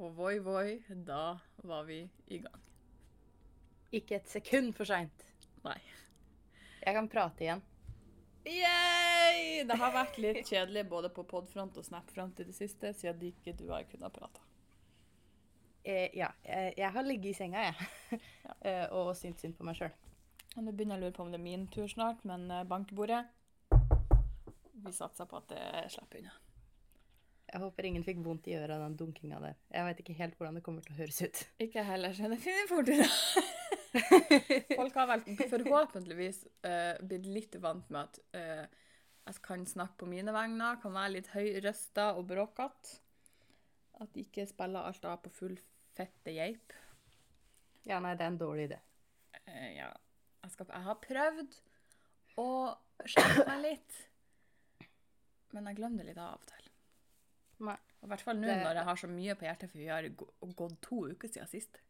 Og voi, voi, da var vi i gang. Ikke et sekund for seint. Nei. Jeg kan prate igjen. Yay! Det har vært litt kjedelig både på podfront og snapfront i det siste, siden ikke du har kunnet prate. Eh, ja, jeg, jeg har ligget i senga, jeg. eh, og syntes synd på meg sjøl. Nå begynner jeg å lure på om det er min tur snart, men eh, bankebordet Vi satser på at det slipper unna. Jeg håper ingen fikk vondt i øret av den dunkinga der. Jeg veit ikke helt hvordan det kommer til å høres ut. Ikke heller, så det finner fort ut Folk har vel forhåpentligvis uh, blitt litt vant med at uh, jeg kan snakke på mine vegne, kan være litt høyrøsta og bråkete. At de ikke spiller alt av på full fette geip. Ja, nei, det er en dårlig idé. Uh, ja, jeg, skal, jeg har prøvd å skjerpe meg litt, men jeg glemmer det litt av og til. Nei. I hvert fall nå Det- når jeg har så mye på hjertet, for vi har gått to uker siden sist.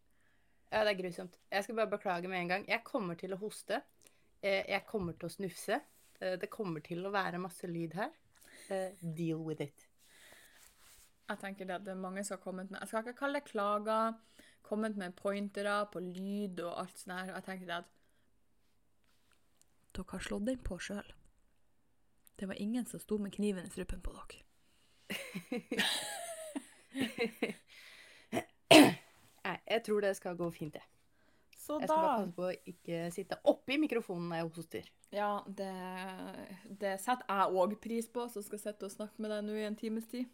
Ja, det er grusomt. Jeg skal bare beklage med en gang. Jeg kommer til å hoste. Eh, jeg kommer til å snufse. Eh, det kommer til å være masse lyd her. Eh, deal with it. Jeg tenker det at det er mange som har kommet med Jeg skal ikke kalle det klager. Kommet med pointere på lyd og alt sånt her. Jeg tenker det at Dere har slått den på sjøl. Det var ingen som sto med kniven i strupen på dere. Nei, jeg tror det skal gå fint, jeg. Så Jeg skal bare passe på å ikke sitte oppi mikrofonen når jeg hoster. Ja, det, det setter jeg òg pris på, som skal sitte og snakke med deg nå i en times tid.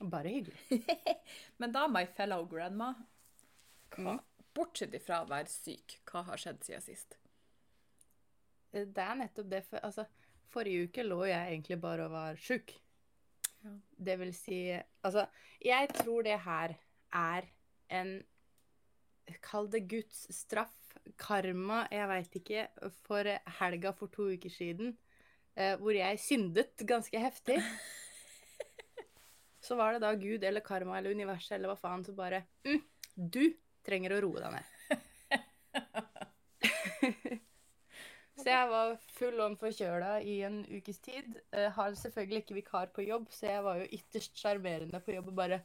Bare hyggelig. Men da, my fellow grandma hva. Bortsett ifra å være syk, hva har skjedd siden sist? Det er nettopp det. For, altså, forrige uke lå jeg egentlig bare og var sjuk. Ja. Det vil si Altså, jeg tror det her er en Kall det Guds straff, karma, jeg veit ikke, for helga for to uker siden, eh, hvor jeg syndet ganske heftig. Så var det da Gud eller karma eller universet eller hva faen som bare mm, Du trenger å roe deg ned. Så jeg var full on forkjøla i en ukes tid. Uh, har selvfølgelig ikke vikar på jobb, så jeg var jo ytterst sjarmerende på jobb og bare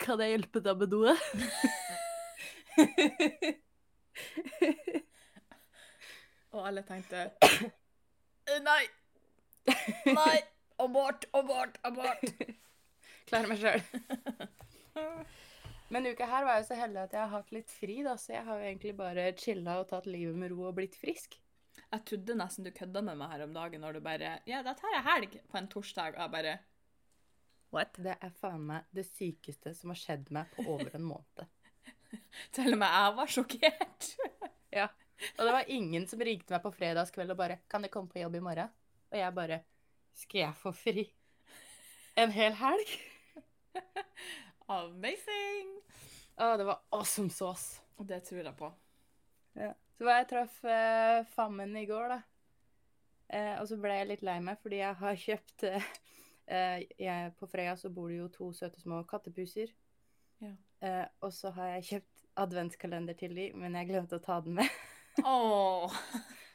Kan jeg hjelpe deg med noe? Og alle tenkte «Eh, Nei! Nei! Abort, abort, abort! Klarer meg sjøl. Men uka her var jeg så heldig at jeg har hatt litt fri, da, så jeg har jo egentlig bare chilla og tatt livet med ro og blitt frisk. Jeg trodde nesten du kødda med meg her om dagen når du bare Ja, da tar jeg helg på en torsdag. Og jeg bare What? Det er faen meg det sykeste som har skjedd meg på over en måned. Til og med jeg var sjokkert. Ja. Og det var ingen som ringte meg på fredagskveld og bare 'Kan du komme på jobb i morgen?' Og jeg bare 'Skal jeg få fri en hel helg?' Amazing! Å, det var awesome sauce. Det tror jeg på. Så var jeg traff eh, fammen i går, da. Eh, og så ble jeg litt lei meg, fordi jeg har kjøpt eh, eh, jeg, På Frøya så bor det jo to søte små kattepuser. Ja. Eh, og så har jeg kjøpt adventskalender til de, men jeg glemte å ta den med. oh.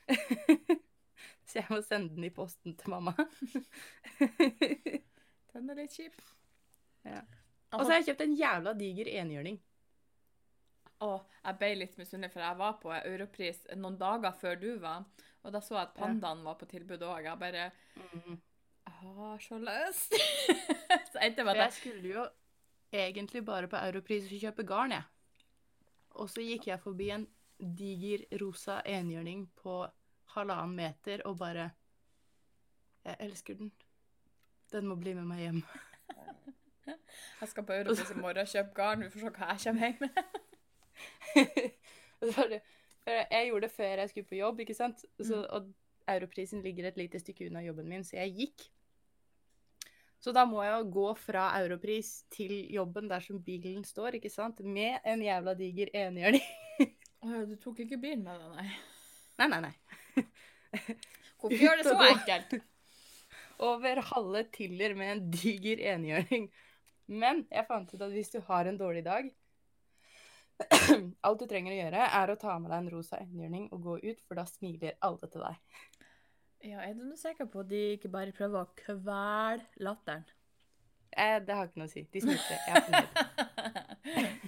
så jeg må sende den i posten til mamma. Den er litt kjip. Ja. Og så har jeg kjøpt en jævla diger enhjørning. Åh, jeg ble litt misunnelig, for jeg var på Europris noen dager før du var, og da så jeg at pandaen var på tilbud òg. Jeg bare. Jeg har så lyst! så endte det med at jeg skulle jo egentlig bare på Europris og kjøpe garn, jeg. Og så gikk jeg forbi en diger rosa enhjørning på halvannen meter og bare Jeg elsker den. Den må bli med meg hjem. jeg skal på Europris i morgen og kjøpe garn. Vi får se hva jeg kommer hjem med. Jeg gjorde det før jeg skulle på jobb, ikke sant? Så, og Europrisen ligger et lite stykke unna jobben min, så jeg gikk. Så da må jeg jo gå fra Europris til jobben der som bilen står, ikke sant? Med en jævla diger enhjørning. Du tok ikke bilen med deg, nei. Nei, nei, nei. Hvorfor gjør det så enkelt? Over halve Tiller med en diger enhjørning. Men jeg fant ut at hvis du har en dårlig dag Alt du trenger å gjøre, er å ta med deg en rosa enhjørning og gå ut, for da smiler alle til deg. Ja, er du sikker på at de ikke bare prøver å kvele latteren? Eh, det har ikke noe å si. De smilte. Jeg er fornøyd.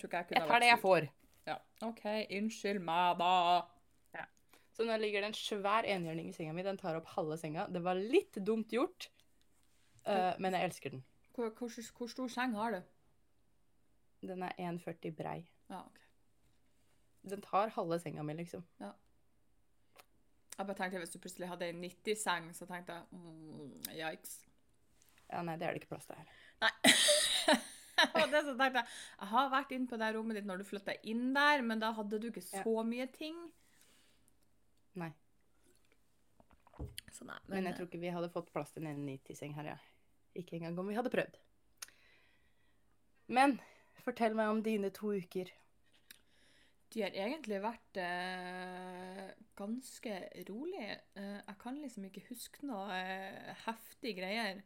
tror ikke jeg kunne Jeg tar det jeg får. Ja. OK, unnskyld meg, da. Så nå ligger det en svær enhjørning i senga mi. Den tar opp halve senga. Det var litt dumt gjort, uh, men jeg elsker den. Hvor, hvor, hvor stor seng har du? Den er 1,40 brei. Ja, OK. Den tar halve senga mi, liksom. Jeg bare tenkte Hvis du plutselig hadde ei 90-seng, så tenkte jeg mm, yikes. Ja, nei, det er det ikke plass til her. Nei. Og det så tenkte jeg, jeg har vært inne på det rommet ditt når du flytta inn der, men da hadde du ikke så mye ting. Nei. Så nei, Men jeg tror ikke vi hadde fått plass til en 90-seng her, ja. Ikke engang om vi hadde prøvd. Men fortell meg om dine to uker. De har egentlig vært eh, ganske rolig. Eh, jeg kan liksom ikke huske noe eh, heftig greier.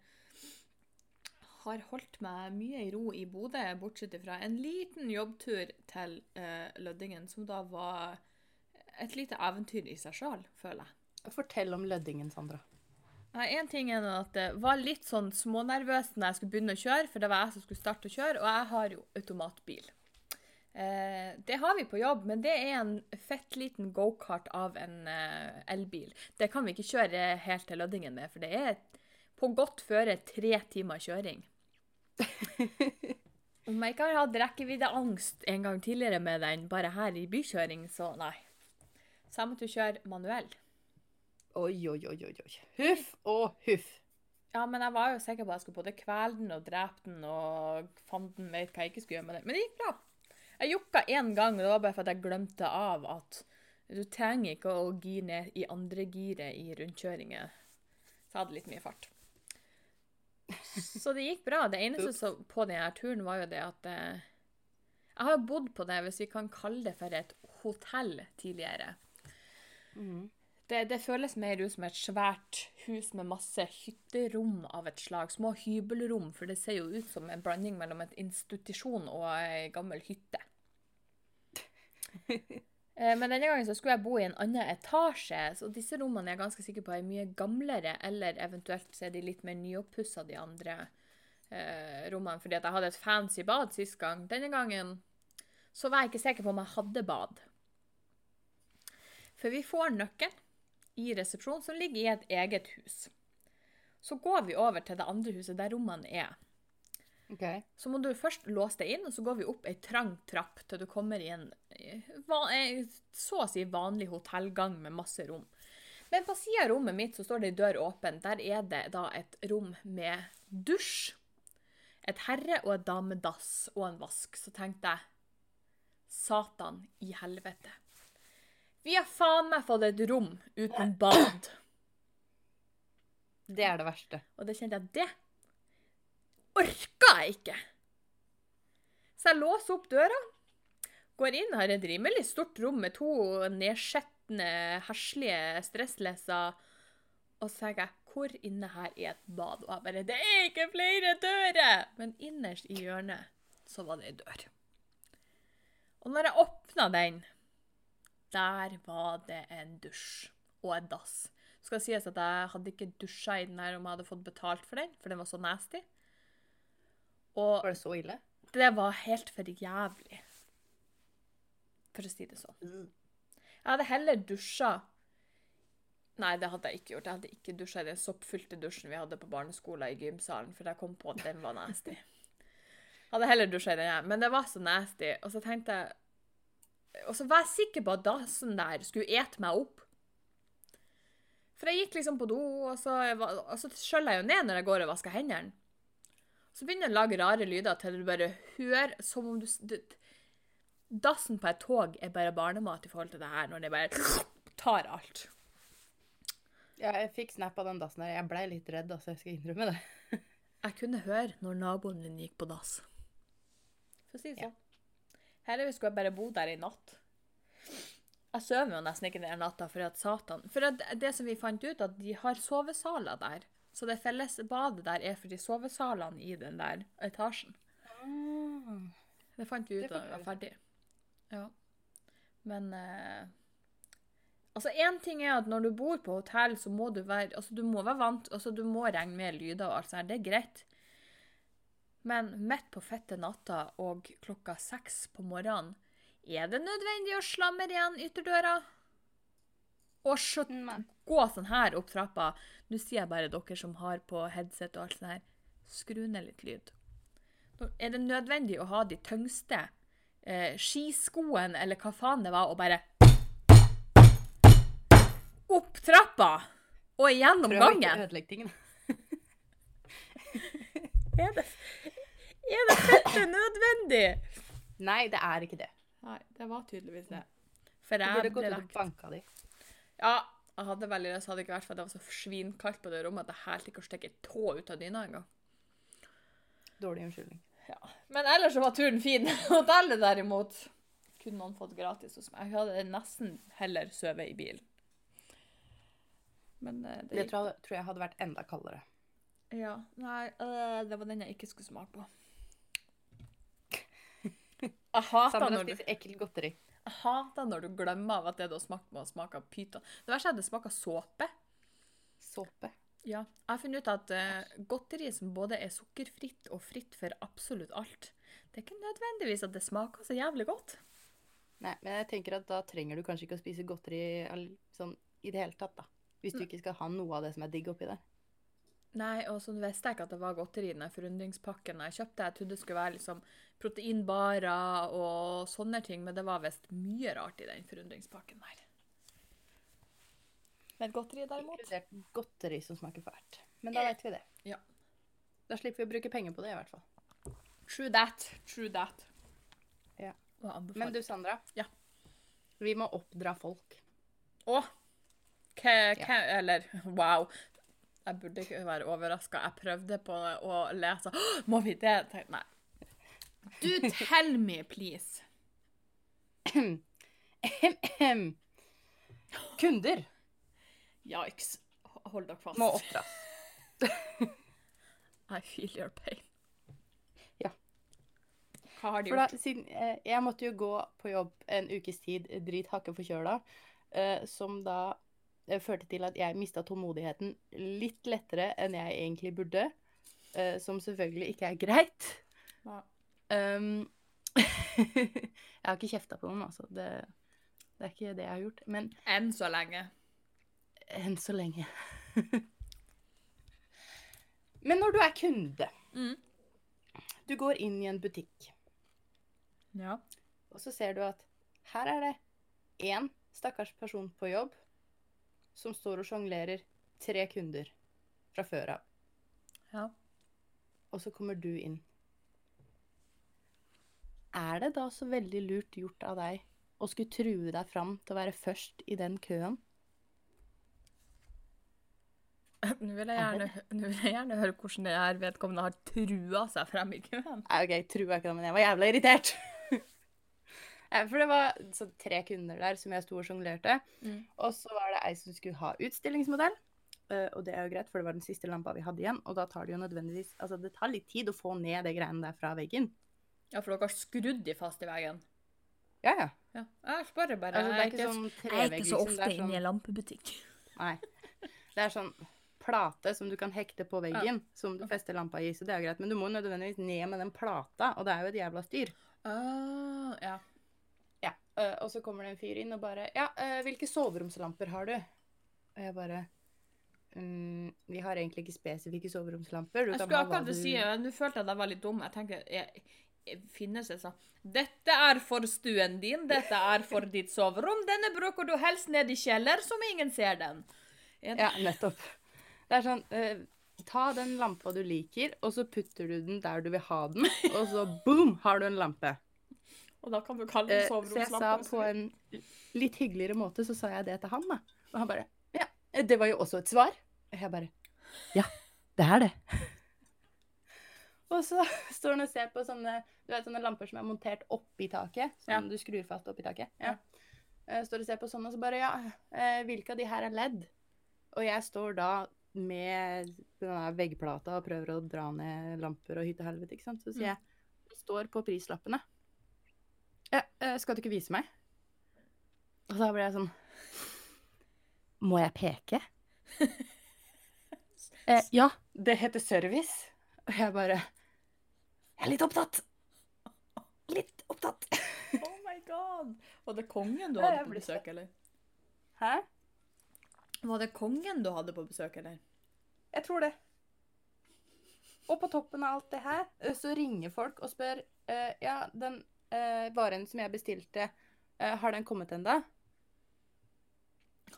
Har holdt meg mye i ro i Bodø, bortsett fra en liten jobbtur til eh, Lødingen, som da var et lite eventyr i seg sjøl, føler jeg. Fortell om Løddingen, Sandra. Nei, En ting er at det var litt sånn smånervøst når jeg skulle begynne å kjøre, for det var jeg som skulle starte å kjøre, og jeg har jo automatbil. Eh, det har vi på jobb, men det er en fett liten gokart av en eh, elbil. Det kan vi ikke kjøre helt til Lødingen med, for det er på godt føre tre timer kjøring. Om jeg ikke har hatt rekkeviddeangst en gang tidligere med den, bare her i bykjøring, så nei. Så jeg måtte kjøre manuell. Oi, oi, oi, oi. Huff og huff. Ja, men jeg var jo sikker på at jeg skulle både kvele den og drepe den og fanden vet hva jeg ikke skulle gjøre med den. Men det gikk bra. Jeg jukka én gang, og det var bare for at jeg glemte av at du trenger ikke å gire ned i andre giret i rundkjøringer. Så jeg hadde litt mye fart. Så det gikk bra. Det eneste som på denne turen var jo det at eh, Jeg har bodd på det, hvis vi kan kalle det for et hotell tidligere. Mhm. Det, det føles mer ut som et svært hus med masse hytterom av et slag. Små hybelrom, for det ser jo ut som en blanding mellom en institusjon og ei gammel hytte. Eh, Men denne gangen så skulle jeg bo i en annen etasje, så disse rommene er jeg ganske sikker på er mye gamlere, eller eventuelt så er de litt mer nyoppussa, de andre eh, rommene, fordi at jeg hadde et fancy bad sist gang. Denne gangen så var jeg ikke sikker på om jeg hadde bad. For vi får nøkkelen i resepsjonen som ligger i et eget hus. Så går vi over til det andre huset der rommene er. Okay. Så må du først låse deg inn, og så går vi opp ei trang trapp til du kommer i en så å si vanlig hotellgang med masse rom. Men på sida av rommet mitt så står det ei dør åpen. Der er det da et rom med dusj, et herre- og et damedass og en vask. Så tenkte jeg Satan i helvete. Vi har faen meg fått et rom uten bad. Det er det verste. Og det kjente jeg det orka jeg ikke. Så jeg låser opp døra, går inn, har et rimelig stort rom med to nedskjetne, heslige stressleser, og så tenker jeg hvor inne her er et bad? Og jeg bare Det er ikke flere dører! Men innerst i hjørnet så var det ei dør. Og når jeg åpna den, der var det en dusj og en dass. Det Skal sies at jeg hadde ikke dusja i den her om jeg hadde fått betalt for den, for den var så nasty. Og Var det så ille? det var helt for jævlig. For å si det sånn. Jeg hadde heller dusja Nei, det hadde jeg ikke gjort. Jeg hadde ikke dusja i den soppfylte dusjen vi hadde på barneskolen i gymsalen, for jeg kom på at den var nasty. Jeg hadde heller dusja i den her, men det var så nasty. Og så tenkte jeg Og så var jeg sikker på at dassen der skulle ete meg opp. For jeg gikk liksom på do, og så, og så skjøller jeg jo ned når jeg går og vasker hendene. Så begynner den å lage rare lyder til du bare hører som om du, du Dassen på et tog er bare barnemat i forhold til det her, når det bare tar alt. Ja, jeg fikk snap av den dassen der. Jeg blei litt redd, altså. Jeg skal innrømme det. Jeg kunne høre når naboen din gikk på dass. For å si det Ja. Heldigvis skulle jeg bare bo der i natt. Jeg sover jo nesten ikke den natta for at satan For at det som vi fant ut, at de har sovesaler der. Så det felles badet der er for de sovesalene i den der etasjen. Det fant vi ut da vi var ferdig. Ja. Men eh, Altså, én ting er at når du bor på hotell, så må du være Altså, du må være vant Altså, du må regne med lyder og alt sånt. Det er greit. Men midt på fette natta og klokka seks på morgenen, er det nødvendig å slamre igjen ytterdøra? Og så gå sånn her opp trappa. Nå sier jeg bare dere som har på headset og alt sånt her, skru ned litt lyd. Nå Er det nødvendig å ha de tyngste eh, skiskoene, eller hva faen det var, og bare opp trappa og gjennom gangen? Prøv å ikke ødelegge tingene. Er det, er det fette nødvendig? Nei, det er ikke det. Nei, det var tydeligvis det. For Du jeg burde gått og banka de. Ja, jeg hadde veldig lyst, hadde ikke vært for det var så svinkaldt på det rommet at jeg hælte ikke å stikke et tå ut av dyna engang. Dårlig unnskyldning. Ja. Men ellers så var turen fin. Hotellet derimot kunne noen fått gratis hos meg. Jeg hadde nesten heller sovet i bilen. Men eh, det Det gikk. tror jeg, tror jeg hadde vært enda kaldere. Ja, nei, øh, det var den jeg ikke skulle smake på. Jeg hater, når du, ekkelt godteri. jeg hater når du glemmer av at det du har smakt på, smaker pyton. Det verste er at det smaker såpe. Såpe. Ja, jeg har funnet ut at uh, godteri som både er sukkerfritt og fritt for absolutt alt, det er ikke nødvendigvis at det smaker så jævlig godt. Nei, men jeg tenker at da trenger du kanskje ikke å spise godteri sånn i det hele tatt, da. Hvis du ikke skal ha noe av det som er digg oppi der. Nei, og så visste jeg ikke at det var godteri i den forundringspakken jeg kjøpte. Jeg trodde det skulle være liksom proteinbarer og sånne ting, men det var visst mye rart i den forundringspakken der. Men godteri derimot? Inkludert godteri som smaker fælt. Men da vet vi det. Ja. Da slipper vi å bruke penger på det, i hvert fall. True that. True that. Ja. Men du, Sandra. Ja. Vi må oppdra folk. Å! K ja. Eller wow. Jeg burde ikke være overraska. Jeg prøvde på å lese Må vi det? Tenk- Nei. Du, tell me, please. Kunder Yikes. Hold dere fast. må oppdras. I feel your pain. Ja. Hva har de For da, gjort? siden, eh, jeg måtte jo gå på jobb en ukes tid, drit hakke forkjøla, eh, som da førte til at jeg mista tålmodigheten litt lettere enn jeg egentlig burde. Uh, som selvfølgelig ikke er greit. Ja. Um, jeg har ikke kjefta på noen, altså. Det, det er ikke det jeg har gjort. Men Enn så lenge. enn så lenge. Men når du er kunde, Mm. du går inn i en butikk, Ja. og så ser du at her er det én stakkars person på jobb som står og sjonglerer tre kunder fra før av. ja. Og så kommer du inn. Er det da så veldig lurt gjort av deg å skulle true deg fram til å være først i den køen? Nå vil, jeg gjerne, nå vil jeg gjerne høre hvordan det er vedkommende har trua seg frem i køen. OK, trua ikke det, men jeg var jævla irritert. For det var så tre kunder der som jeg sto og sjonglerte. Mm. Og så var ei som skulle ha utstillingsmodell. Eh, og det er jo greit, for det var den siste lampa vi hadde igjen. Og da tar det jo nødvendigvis Altså, det tar litt tid å få ned det greiene der fra veggen. Ja, for dere har skrudd de fast i veggen. Ja, ja. Ja. Jeg spør bare. Altså, det er jeg, ikke er sånn ikke, jeg er ikke så liksom. Ofte er inne i sånn en lampebutikk. Nei. Det er sånn plate som du kan hekte på veggen, som du fester lampa i, så det er jo greit. Men du må nødvendigvis ned med den plata, og det er jo et jævla styr. Uh, ja. Eh, og så kommer det en fyr inn og bare Ja, uh, hvilke soveromslamper har du? Og jeg bare mm, Vi har egentlig ikke spesifikke soveromslamper. Du Jeg skulle akkurat du- si Nå følte jeg at jeg var litt dum. Jeg tenker jeg, jeg, Finnes det sånn Dette er for stuen din, dette er for ditt soverom. Denne bruker du helst ned i kjeller, som ingen ser den. En- Ja, nettopp. Det er sånn uh, Ta den lampa du liker, og så putter du den der du vil ha den, og så boom, har du en lampe. Og da kan du kalle det soveromslampe. så jeg sa på en litt hyggeligere måte, så sa jeg det til han, da. Og han bare Ja, det var jo også et svar. Og jeg bare Ja, det er det. Og så står han og ser på sånne, du vet, sånne lamper som er montert oppi taket. Som Ja. du skrur fast oppi taket. Ja. Eh, Står og ser på sånne, og så bare Ja, eh, hvilke av de her er ledd? Og jeg står da med denne veggplata og prøver å dra ned lamper og hytte helvete, ikke sant. Så sier Mm. jeg Det står på prislappene. Ja, eh, skal du ikke vise meg? Og da ble jeg sånn Må jeg peke? eh, ja, det heter service. Og jeg bare Jeg er litt opptatt. Litt opptatt. Oh my god. Var det kongen du hadde på besøk, eller? Hæ? Var det kongen du hadde på besøk, eller? Jeg tror det. Og på toppen av alt det her, eh, så ringer folk og spør eh, Ja, den eh, varen som jeg bestilte, eh, har den kommet ennå?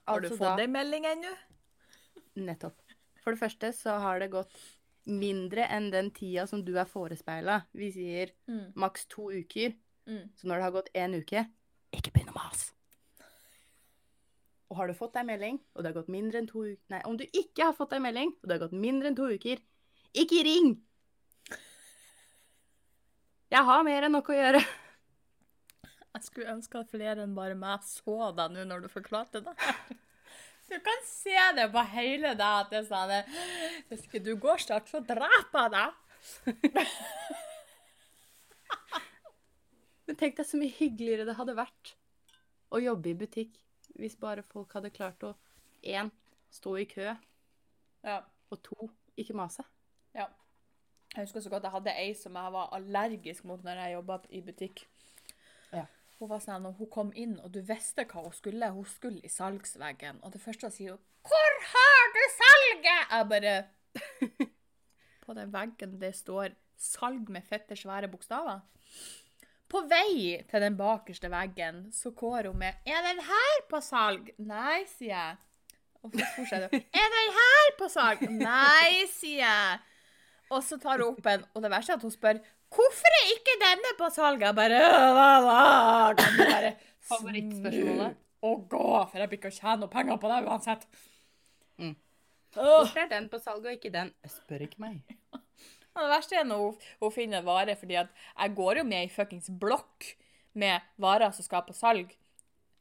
Har du fått ei melding ennå? Nettopp. For det første så har det gått mindre enn den tida som du er forespeila. Vi sier Mm. maks to uker. Mm. Så når det har gått én uke, ikke begynn å mase. Og har du fått deg melding, og det har gått mindre enn to uker Nei, om du ikke har fått deg melding, og det har gått mindre enn to uker, ikke ring! Jeg har mer enn nok å gjøre. Jeg skulle ønske at flere enn bare meg så deg nå når du forklarte det. Du kan se det på hele deg at det sa det. Hvis ikke du går snart, så dreper jeg deg. Men tenk deg så mye hyggeligere det hadde vært å jobbe i butikk hvis bare folk hadde klart å én stå i kø, Ja. og to ikke mase. ja. Jeg husker så godt jeg hadde ei som jeg var allergisk mot når jeg jobba i butikk. Hun var sånn, hun kom inn, og du visste hva hun skulle. Hun skulle i salgsveggen. Og det første hun sier, hun, 'Hvor har du salget?' Jeg bare På den veggen det står 'salg' med fette, svære bokstaver. På vei til den bakerste veggen så går hun med 'Er den her på salg?' 'Nei', sier jeg. Og så fortsetter hun. 'Er den her på salg?' 'Nei', sier jeg. Og så tar hun opp en, og det verste er at hun spør 'Hvorfor er ikke denne på salg?' Jeg bare «Øh, øh, Kan du bare Favorittspørsmålet? snu Og gå, for jeg blir ikke å tjene noe penger på det uansett. Mm. Hvorfor er den på salg og ikke den? Jeg spør ikke meg. Det verste er når hun, hun finner vare, fordi at jeg går jo med i fuckings blokk med varer som skal på salg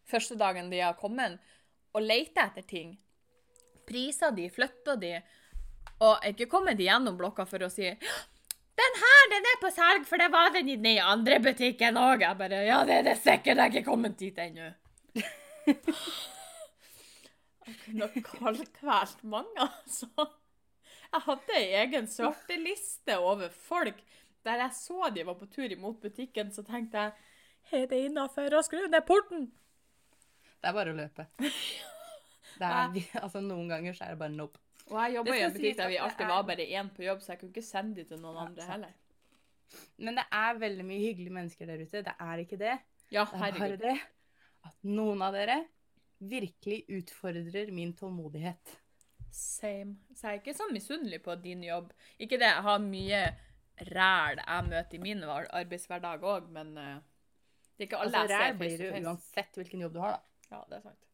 første dagen de har kommet, og leter etter ting. Priser de, flytter de, og jeg er ikke kommet igjennom blokka for å si den her, den er på salg, for det var den i den andre butikken òg. Jeg bare Ja, det er det sikkert, jeg er ikke kommet dit ennå. Jeg kunne kaldkvelt mange, altså. Jeg hadde ei egen sorteliste over folk. Der jeg så de var på tur imot butikken, så tenkte jeg Er det innafor å skru ned porten? Det er bare å løpe. Det er, altså, noen ganger så er det bare nope. Og jeg jobba i en butikk der vi alltid er- var bare én på jobb, så jeg kunne ikke sende de til noen Ja, andre sant. heller. Men det er veldig mye hyggelige mennesker der ute. Det er ikke det. Ja, Det er bare det at noen av dere virkelig utfordrer min tålmodighet. Same. Så jeg er ikke så misunnelig på din jobb. Ikke det, jeg har mye ræl jeg møter i min arbeidshverdag òg, men eh, det er ikke alle Altså, jeg ræl blir du uansett hvilken jobb du har, da. Ja, det er sant.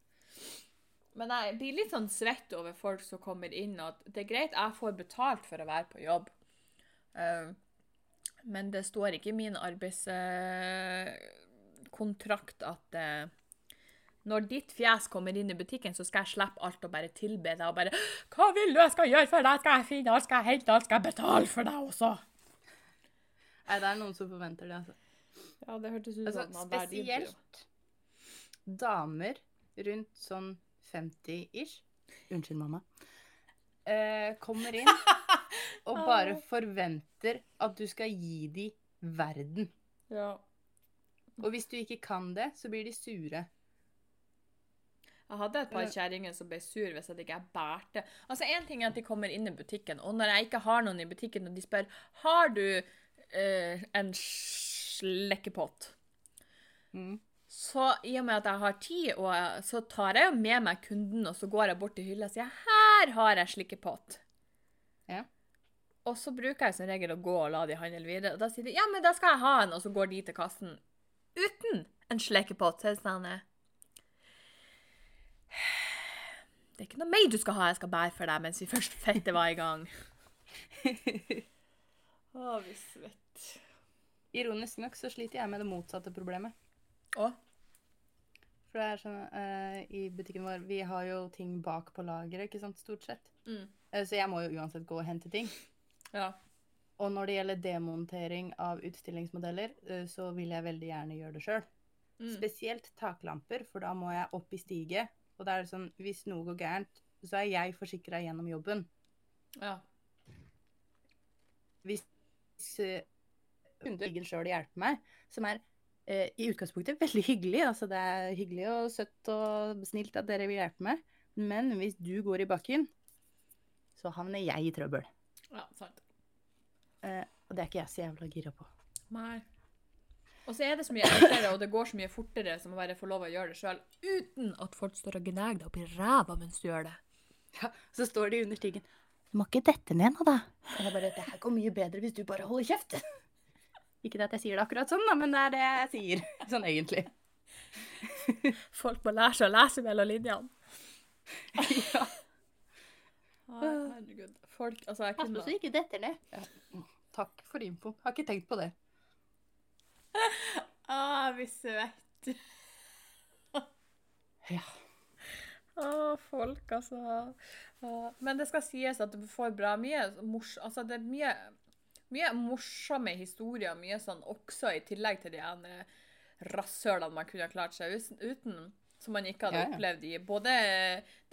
Men jeg blir litt sånn svett over folk som kommer inn, og at det er greit, jeg får betalt for å være på jobb. uh, men det står ikke i min arbeidskontrakt at uh, når ditt fjes kommer inn i butikken, så skal jeg slippe alt og bare tilbe deg og bare Hva vil du jeg skal gjøre for deg? Skal jeg finne alt? Skal jeg hente alt? Skal jeg betale for deg også? Nei, det er noen som forventer det, altså. Ja, det hørtes ut altså som altså, spesielt damer rundt sånn 50-ish Unnskyld, mamma. Eh, kommer inn og bare forventer at du skal gi dem verden. Ja. Og hvis du ikke kan det, så blir de sure. Jeg hadde et par kjerringer som ble sur hvis jeg ikke bærte. Altså, En ting er at de kommer inn i butikken, og når jeg ikke har noen i butikken, og de spør har du eh, en slekkepott, Mm. Så i og med at jeg har tid, og så tar jeg jo med meg kunden, og så går jeg bort til hylla og sier her har jeg slikkepott. Ja. Og så bruker jeg som regel å gå og la de handle videre. Og da sier de ja, men da skal jeg ha en, og så går de til kassen uten en slikkepott. Så det sånn eh, Det er ikke noe mer du skal ha jeg skal bære for deg mens vi først fettet var i gang. Å, vi svetter. Ironisk nok så sliter jeg med det motsatte problemet. Å? For det er sånn uh, i butikken vår Vi har jo ting bak på lageret, ikke sant, stort sett. Mm. Uh, så jeg må jo uansett gå og hente ting. Ja. Og når det gjelder demontering av utstillingsmodeller, uh, så vil jeg veldig gjerne gjøre det sjøl. Mm. Spesielt taklamper, for da må jeg opp i stiget. Og det er sånn, hvis noe går gærent, så er jeg forsikra gjennom jobben. ja. Hvis kunder sjøl hjelper meg, som er i utgangspunktet veldig hyggelig. Altså det er hyggelig og søtt og snilt at dere vil hjelpe meg. Men hvis du går i bakken, så havner jeg i trøbbel. Ja, sant. Eh, og det er ikke jeg så jævla gira på. Nei. Og så er det så mye enklere, og det går så mye fortere som å bare få lov å gjøre det sjøl, uten at folk står og gnager deg opp i ræva mens du gjør det. Ja, så står de under stigen. Du må ikke dette ned nå, da. Og er bare, det her går mye bedre hvis du bare holder kjeft. Ikke at jeg sier det akkurat sånn, da, men det er det jeg sier. Sånn egentlig. Folk må lære seg å lese mellom linjene. ja. Herregud. Folk Altså, jeg Pass på så ikke detter ned. Ja. Takk for info. Har ikke tenkt på det. Å, vi svett. Ja. Å, folk, altså. Men det skal sies at du får bra mye mors... Altså, det er mye, mye morsomme historier, mye sånn også i tillegg til de ene rasshølene man kunne ha klart seg uten. Som man ikke hadde Ja, ja. opplevd i både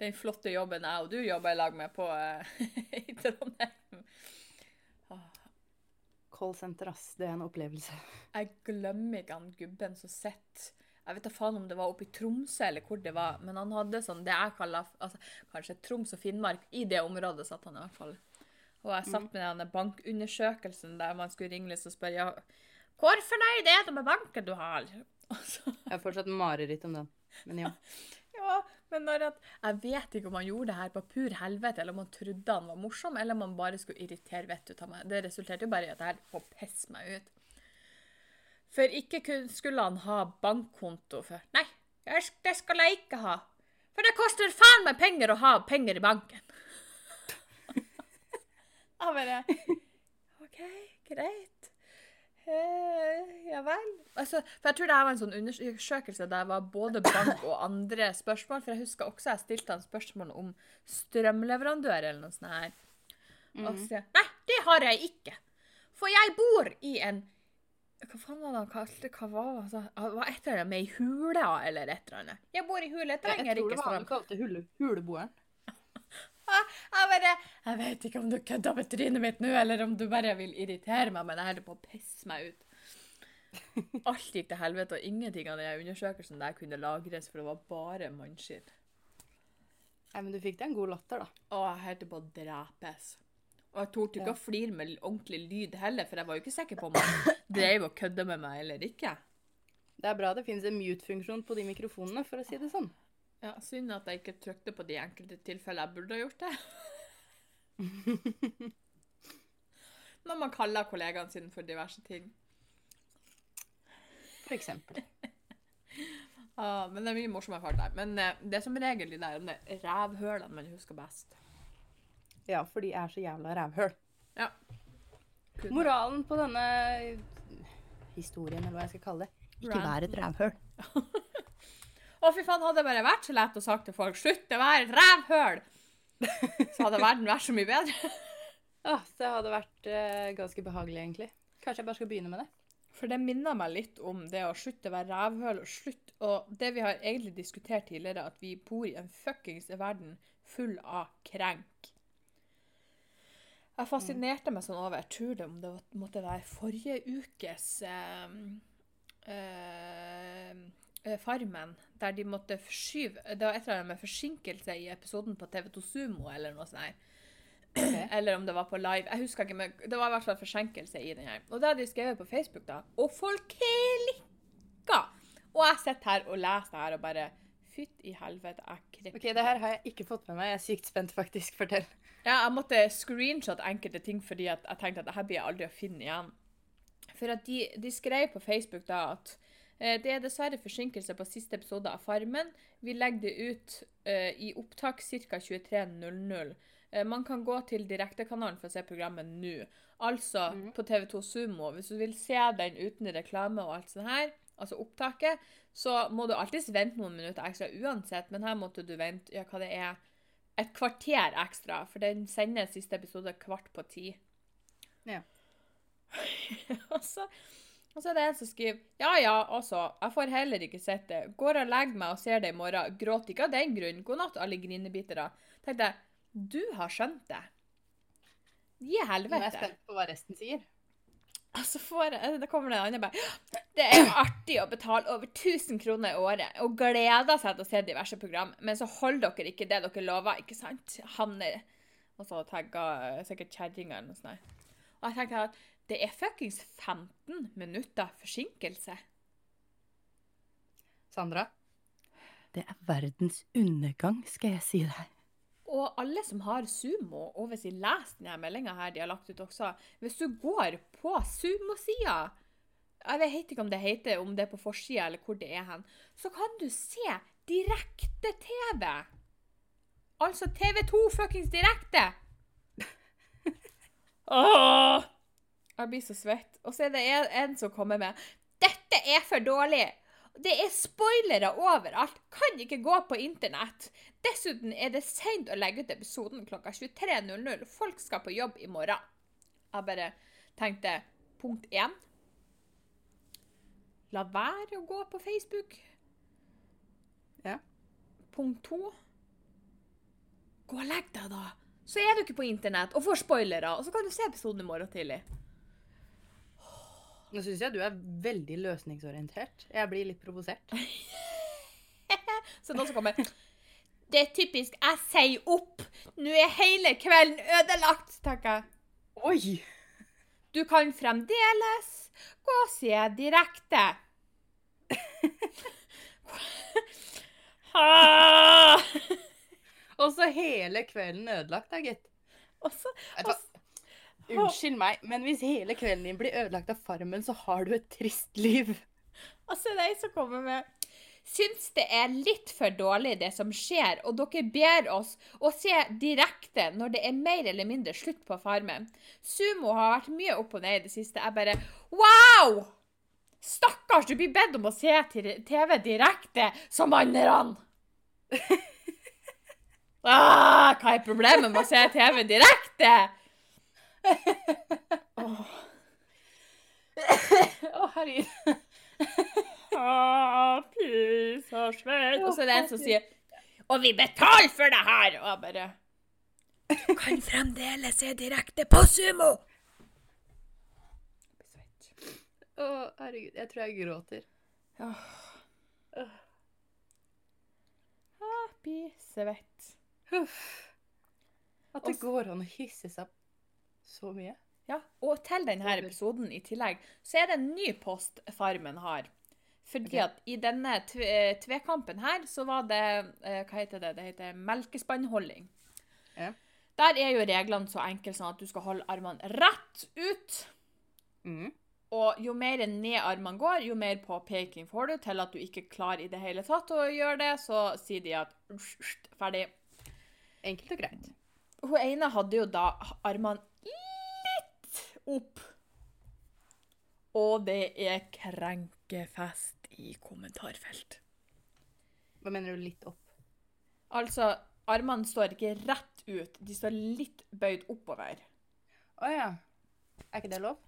den flotte jobben jeg og du jobber i lag med på eh, i Trondheim. Callsenter, ass. Det er en opplevelse. Jeg glemmer ikke han gubben som sitter Jeg vet da faen om det var oppe i Tromsø eller hvor det var, men han hadde sånn det jeg kaller altså, kanskje Troms og Finnmark. I det området satt han i hvert fall. Og jeg satt med denne bankundersøkelsen der man skulle ringe og spørre ja, hvor fornøyd er du med banken du har? Så, Jeg har fortsatt mareritt om den. Men ja. ja, men at, Jeg vet ikke om han gjorde det her på pur helvete, eller om han trodde han var morsom, eller om han bare skulle irritere vettet ut av meg. Det resulterte jo bare i at det her får pisse meg ut. For ikke skulle han ha bankkonto for Nei, det skal jeg ikke ha. For det koster faen meg penger å ha penger i banken. Jeg bare OK, greit. Eh, ja vel. Altså, for jeg tror det her var en sånn undersøkelse der det var både bank og andre spørsmål. For jeg husker også jeg stilte han spørsmål om strømleverandør eller noe sånt her. Og så sier jeg nei, det har jeg ikke. For jeg bor i en Hva faen var det han kalte det? Hva var det? Altså, det var et eller annet med ei hule eller et eller annet. Jeg bor i hule, jeg Jeg trenger tror det var han kalte hule, huleboeren. Jeg bare Jeg vet ikke om du kødder med trynet mitt nå, eller om du bare vil irritere meg, men jeg holder på å pisse meg ut. Alt gikk til helvete, og ingenting av den undersøkelsen der kunne lagres, for det var bare mannskitt. Nei, men du fikk deg en god latter, da. Å, jeg holdt på å drepes. Og jeg torde ikke Ja. å flire med ordentlig lyd heller, for jeg var jo ikke sikker på om han drev og kødda med meg eller ikke. Det er bra det finnes en mute-funksjon på de mikrofonene, for å si det sånn. Ja, Synd at jeg ikke trykte på de enkelte tilfellene jeg burde ha gjort det. Når man kaller kollegaene sine for diverse ting. For eksempel. Ja, men det er mye morsommere folk der. Men eh, det er som regel de der de rævhølene man husker best. Ja, for de er så jævla rævhøl. Ja. Kunne- Moralen på denne historien, eller hva jeg skal kalle det, ikke Rant. vær et rævhøl. Å, fy faen, hadde det bare vært så lett å sagt til folk 'slutt å være et rævhøl', så hadde verden vært så mye bedre. Ah, det hadde vært uh, ganske behagelig, egentlig. Kanskje jeg bare skal begynne med det. For det minner meg litt om det å slutte å være rævhøl og slutt, Og det vi har egentlig diskutert tidligere, at vi bor i en fuckings verden full av krenk. Jeg fascinerte meg sånn over Jeg tror det om det måtte være forrige ukes eh, eh, eh, Farmen, der de måtte forskyve Det var et eller annet med forsinkelse i episoden på TV2 Sumo eller noe sånt. her. Eller om det var på live. Jeg husker ikke, men det var i hvert fall forsinkelse i den her. Og det hadde de skrevet på Facebook, da. Og folk klikka! Og jeg sitter her og leser det her og bare Fytt i helvete, jeg krekker. Ok, det her har jeg ikke fått med meg. Jeg er sykt spent, faktisk. Fortell. Ja, jeg måtte screenshot enkelte ting fordi jeg tenkte at det her blir jeg aldri å finne igjen. For at de, de skrev på Facebook da at eh, det er dessverre forsinkelse på siste episode av Farmen. Vi legger det ut eh, i opptak ca. 23.00. Eh, man kan gå til direktekanalen for å se programmet nå. Altså på TV2 Sumo. Hvis du vil se den uten reklame og alt sånt her, altså opptaket, så må du alltids vente noen minutter ekstra uansett, men her måtte du vente ja, hva det er, et kvarter ekstra, for den sender siste episode kvart på ti. Ja. og, så, og så er det en som skriver Ja ja, altså, jeg får heller ikke sett det. Går og legger meg og ser det i morgen. Gråt ikke av den grunn. God natt, alle grinebitere. Tenkte jeg, du har skjønt det. Gi Nå er jeg helvete. spent på hva resten sier. Og så får jeg, da kommer det en annen bare Det er artig å betale over 1000 kroner i året og gleder seg til å se diverse program, men så holder dere ikke det dere lover, ikke sant? Han er Og så tagga sikkert kjerringa eller noe sånt. Og jeg tenker at det er fuckings 15 minutter forsinkelse. Sandra? Det er verdens undergang, skal jeg si deg. Og alle som har Sumo, og hvis de leser denne meldinga her de har lagt ut også Hvis du går på Sumo-sida Jeg vet ikke om det heter om det er på forsida eller hvor det er hen, så kan du se direkte-TV. Altså TV2 fuckings direkte. Åh! Jeg blir så svett. Og så er det en, en som kommer med Dette er for dårlig! Det er spoilere overalt. Kan ikke gå på internett. Dessuten er det seint å legge ut episoden klokka 23.00. Folk skal på jobb i morgen. Jeg bare tenkte punkt én La være å gå på Facebook. Ja. Punkt to Gå og legg deg, da. Så er du ikke på internett og får spoilere, og så kan du se episoden i morgen tidlig. Nå syns jeg du er veldig løsningsorientert. Jeg blir litt provosert. Så nå som kommer Det er typisk jeg sier opp. Nå er hele kvelden ødelagt, tenker jeg. Oi! Du kan fremdeles gå og se direkte. Også Og så hele kvelden ødelagt, da, gitt. Og så, Vet du hva? Unnskyld meg, men hvis hele kvelden din blir ødelagt av Farmen, så har du et trist liv. og så det ei som kommer med Syns det er litt for dårlig, det som skjer, og dere ber oss å se direkte når det er mer eller mindre slutt på Farmen. Sumo har vært mye opp og ned i det siste. Jeg bare Wow! Stakkars, du blir bedt om å se TV direkte som andre. Ah, hva er problemet med å se TV direkte? Å, herregud. Ah, fy, så svett. Og så er det en som sier Og vi betaler for det her! Og jeg bare Du kan fremdeles se direkte på Sumo! Å, herregud. Jeg tror jeg gråter. Åh. Jeg blir svett. Huff. At det Og går an å hisse seg så mye. Ja, og til denne episoden i tillegg, så er det en ny post Farmen har. Fordi okay. at i denne eh, tvekampen her, så var det eh, Hva heter det? Det heter melkespannholding. Ja. Der er jo reglene så enkle sånn at du skal holde armene rett ut. Mm. Og jo mer ned armene går, jo mer påpeking får du til at du ikke klarer i det hele tatt å gjøre det. Så sier de at ferdig. Enkelt og greit. Hun ene hadde jo da armene opp. Og det er krenkefest i kommentarfelt. Hva mener du litt opp? Altså, armene står ikke rett ut, de står litt bøyd oppover. Å ja. Er ikke det lov?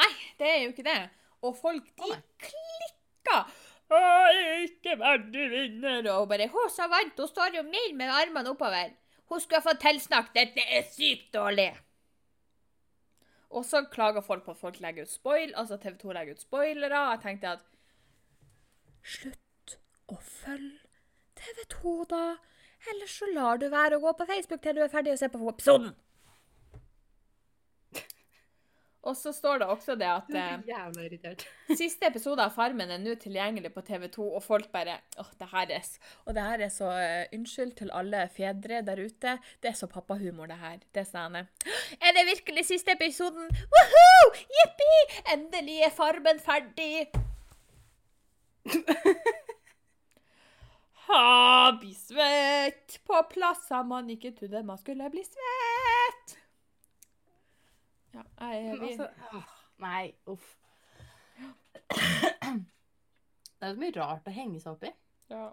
Nei, det er jo ikke det. Og folk, de oh, klikker. Å, ikke verdig vinner. Og bare, hun som vant, hun står jo mer med armene oppover. Hun skulle ha fått tilsnakk, dette er sykt dårlig. Og så klager folk på at folk legger ut spoil, altså TV 2 legger ut spoilere. Jeg tenkte at slutt å følge TV 2 da, ellers så lar du være å gå på Facebook til du er ferdig å se på episoden. Og så står det også det at eh, Jævla irritert. Siste episode av Farmen er nå tilgjengelig på TV2, og folk bare åh, det her er, Og det her er så uh, Unnskyld til alle fedre der ute. Det er så pappahumor, det her. Det sa han. eh, Er det virkelig siste episoden? Woohoo! Jippi! Endelig er Farmen ferdig! Ha, bli svett på plasser man ikke trodde man skulle bli svett. Ja, jeg, er enig. altså, nei, uff. Det er så mye rart å henge seg opp i. Ja,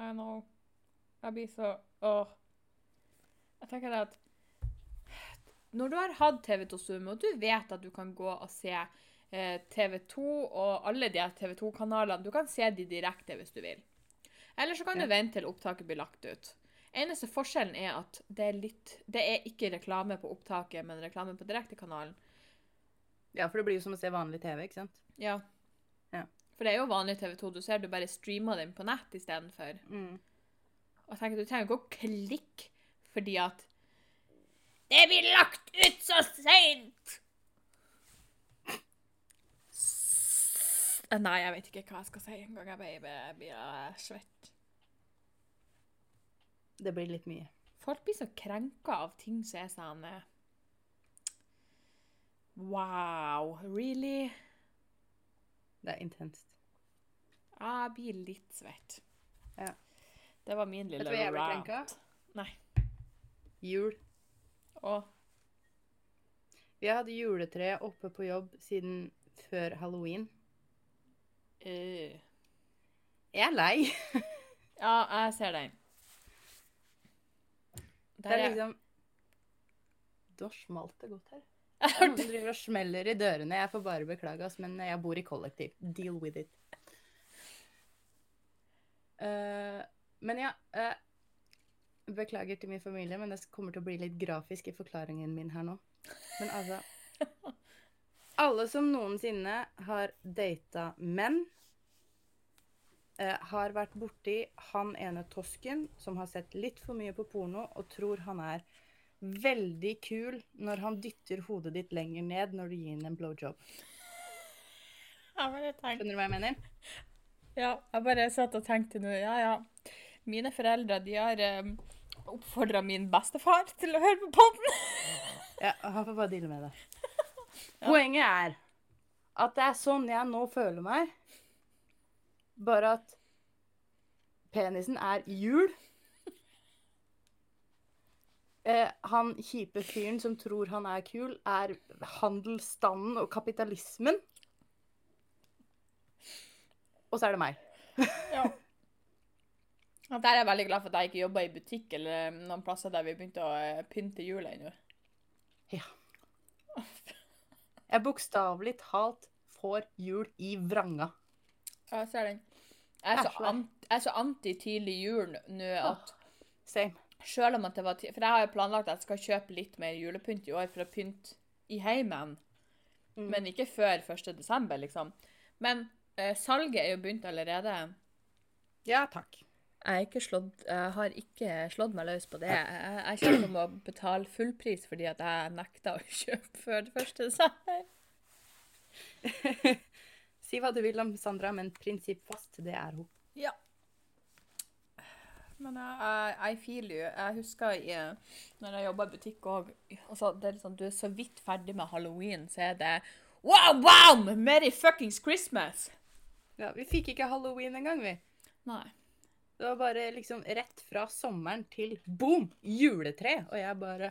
I know. Jeg blir så Åh. Jeg tenker at Når du har hatt TV2 Sumo, og du vet at du kan gå og se eh, TV2 og alle de TV2-kanalene Du kan se de direkte hvis du vil. Eller så kan Ja. du vente til opptaket blir lagt ut. Eneste forskjellen er at det er litt Det er ikke reklame på opptaket, men reklame på direktekanalen. Ja, for det blir jo som å se vanlig TV, ikke sant? Ja. Ja. For det er jo vanlig TV2. Du ser du bare streamer den på nett istedenfor. Mm. Og tenker, du trenger ikke å klikke fordi at Det blir lagt ut så seint! Nei, jeg vet ikke hva jeg skal si engang. Jeg jeg blir svett. Det blir litt mye. Folk blir så krenka av ting som er sånn eh, Wow, really? Det er intenst. Jeg blir litt svett. Ja. Det var min lille Vet du hva jeg ble krenka? Nei. Jul. Og Vi har hatt juletre oppe på jobb siden før halloween. Uh. Jeg er lei. Ja, jeg ser den. Det er liksom Du har smalt det godt her. Er Noen driver og smeller i dørene. Jeg får bare beklage, oss, men jeg bor i kollektiv. Deal with it. Uh, men ja uh, Beklager til min familie, men det kommer til å bli litt grafisk i forklaringen min her nå. Men altså Alle som noensinne har data menn, eh, har vært borti han ene tosken som har sett litt for mye på porno og tror han er veldig kul når han dytter hodet ditt lenger ned når du gir ham en blowjob. Skjønner du hva jeg mener? Ja, jeg bare satt og tenkte nå, ja ja. Mine foreldre de har um, oppfordra min bestefar til å høre på podden. Ja, han får bare deale med det. Poenget er at det er sånn jeg nå føler meg. Bare at penisen er hjul. Eh, han kjipe fyren som tror han er kul, er handelsstanden og kapitalismen. Og så er det meg. Ja. Der er jeg veldig glad for at jeg ikke jobber i butikk eller noen plasser der vi begynte å eh, pynte jul ennå. Ja. Jeg bokstavelig talt får jul i vranga. Ja, jeg ser den. Jeg er så, Æsj, an jeg er så anti-tidlig jul nå at Same. selv om at det var ti For jeg har jo planlagt at jeg skal kjøpe litt mer julepynt i år for å pynte i heimen. Mm. Men ikke før 1. desember, liksom. Men eh, salget er jo begynt allerede. Ja, takk. Jeg, er ikke slått, jeg har ikke slått meg løs på det. Jeg, jeg kommer til å betale fullpris fordi at jeg nekta å kjøpe før 1. desember. si hva du vil om Sandra, men prinsippfast, det er hun. Ja. Men jeg, jeg, I feel you. Jeg husker i, når jeg jobba i butikk òg altså, det liksom, Du er så vidt ferdig med halloween, så er det Wow, wow! Merry fuckings Christmas! Ja, vi fikk ikke halloween engang, vi. Nei. Det var bare liksom rett fra sommeren til boom! Juletre! Og jeg bare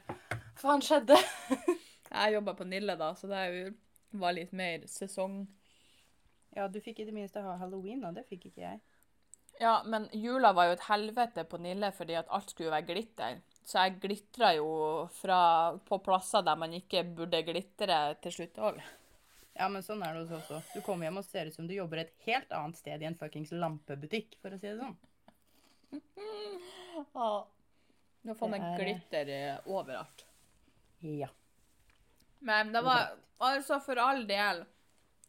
faen skjedde? Jeg jobba på Nille da, så det var litt mer sesong. Ja, du fikk i det minste ha halloween, og det fikk ikke jeg. Ja, men jula var jo et helvete på Nille fordi at alt skulle være glitter. Så jeg glitra jo fra, på plasser der man ikke burde glitre til slutt. Ja, men sånn er det hos oss også. Du kommer hjem og ser ut som du jobber et helt annet sted i en fuckings lampebutikk, for å si det sånn. Ja. nå får man er- glitter eh, overalt. Ja. Men det var altså for all del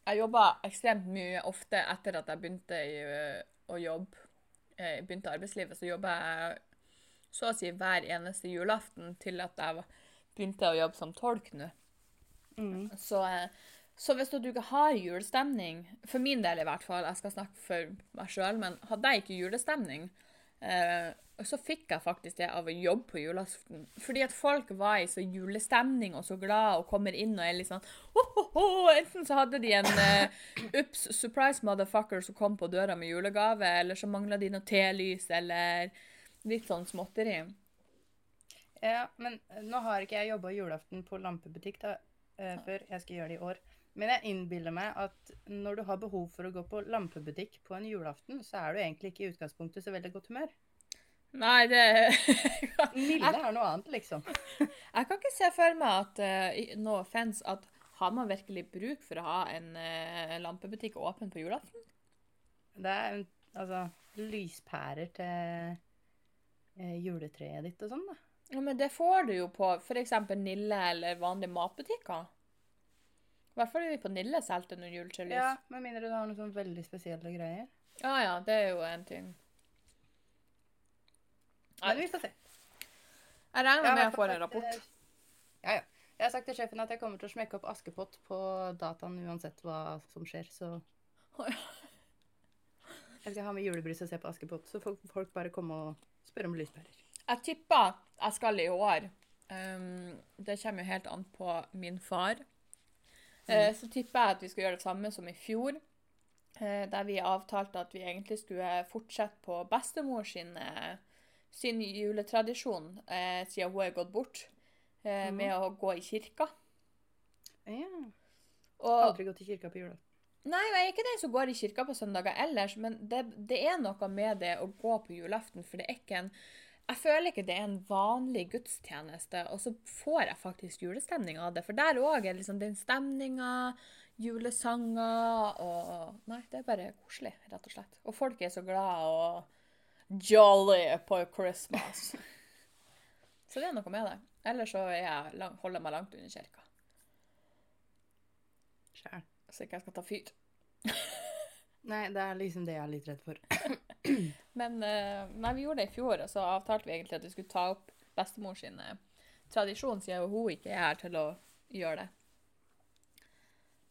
Jeg jobba ekstremt mye ofte etter at jeg begynte i, å jobbe. Jeg begynte arbeidslivet, så jobba jeg så å si hver eneste julaften til at jeg begynte å jobbe som tolk nå. Mm. Så, eh, så hvis du ikke har julestemning, for min del i hvert fall, jeg skal snakke for meg sjøl, men hadde jeg ikke julestemning, eh, så fikk jeg faktisk det av å jobbe på julaften. Fordi at folk var i så julestemning og så glad og kommer inn og er litt sånn ho, ho, ho. Enten så hadde de en uh, ups, surprise motherfucker som kom på døra med julegave, eller så mangla de noe telys, eller litt sånn småtteri. Ja, men eh, nå har ikke jeg jobba julaften på lampebutikk da, uh, før. Jeg skal gjøre det i år. Men jeg innbiller meg at når du har behov for å gå på lampebutikk på en julaften, så er du egentlig ikke i utgangspunktet så veldig godt humør. Nei, det Nille er noe annet, liksom. Jeg kan ikke se for meg at uh, no offense, at har man virkelig bruk for å ha en uh, lampebutikk åpen på julaften? Det er altså lyspærer til uh, juletreet ditt og sånn, da. Ja, Men det får du jo på f.eks. Nille eller vanlige matbutikker. I hvert fall er vi på Nille solgte noen juletrelys. Ja, Med mindre du har noen sånn veldig spesielle greier. ja, ja, det er jo en ting. Men vi får se. Jeg regner med jeg får en rapport. til- Ja, ja. Jeg har sagt til sjefen at jeg kommer til å smekke opp Askepott på dataen uansett hva som skjer, så Jeg skal ha med julebrus og se på Askepott, så får folk bare komme og spørre om lyspærer. Jeg tipper jeg skal i år. Um, det kommer jo helt an på min far. Eh, så tipper jeg at vi skal gjøre det samme som i fjor. Uh, der vi avtalte at vi egentlig skulle fortsette på bestemor sin, eh, sin juletradisjon, eh, siden hun er gått bort, eh, mm. med å gå i kirka. Ja. Og, Aldri gått i kirka på jula. Nei, jeg er ikke den som går i kirka på søndager ellers, men det, det er noe med det å gå på julaften, for det er ikke en Jeg føler ikke det er en vanlig gudstjeneste, og så får jeg faktisk julestemning av det. For der òg er liksom den stemninga, julesanger og Nei, det er bare koselig, rett og slett. Og folk er så glad og jolly på Christmas. Så det er noe med det. Ellers så er jeg lang, holder jeg meg langt under kirka, Sjæl. så ikke jeg skal ta fyr. Nei, det er liksom det jeg er litt redd for. Men eh, nei, vi gjorde det i fjor, og så avtalte vi egentlig at vi skulle ta opp bestemor sin eh, tradisjon, siden hun ikke er her til å gjøre det.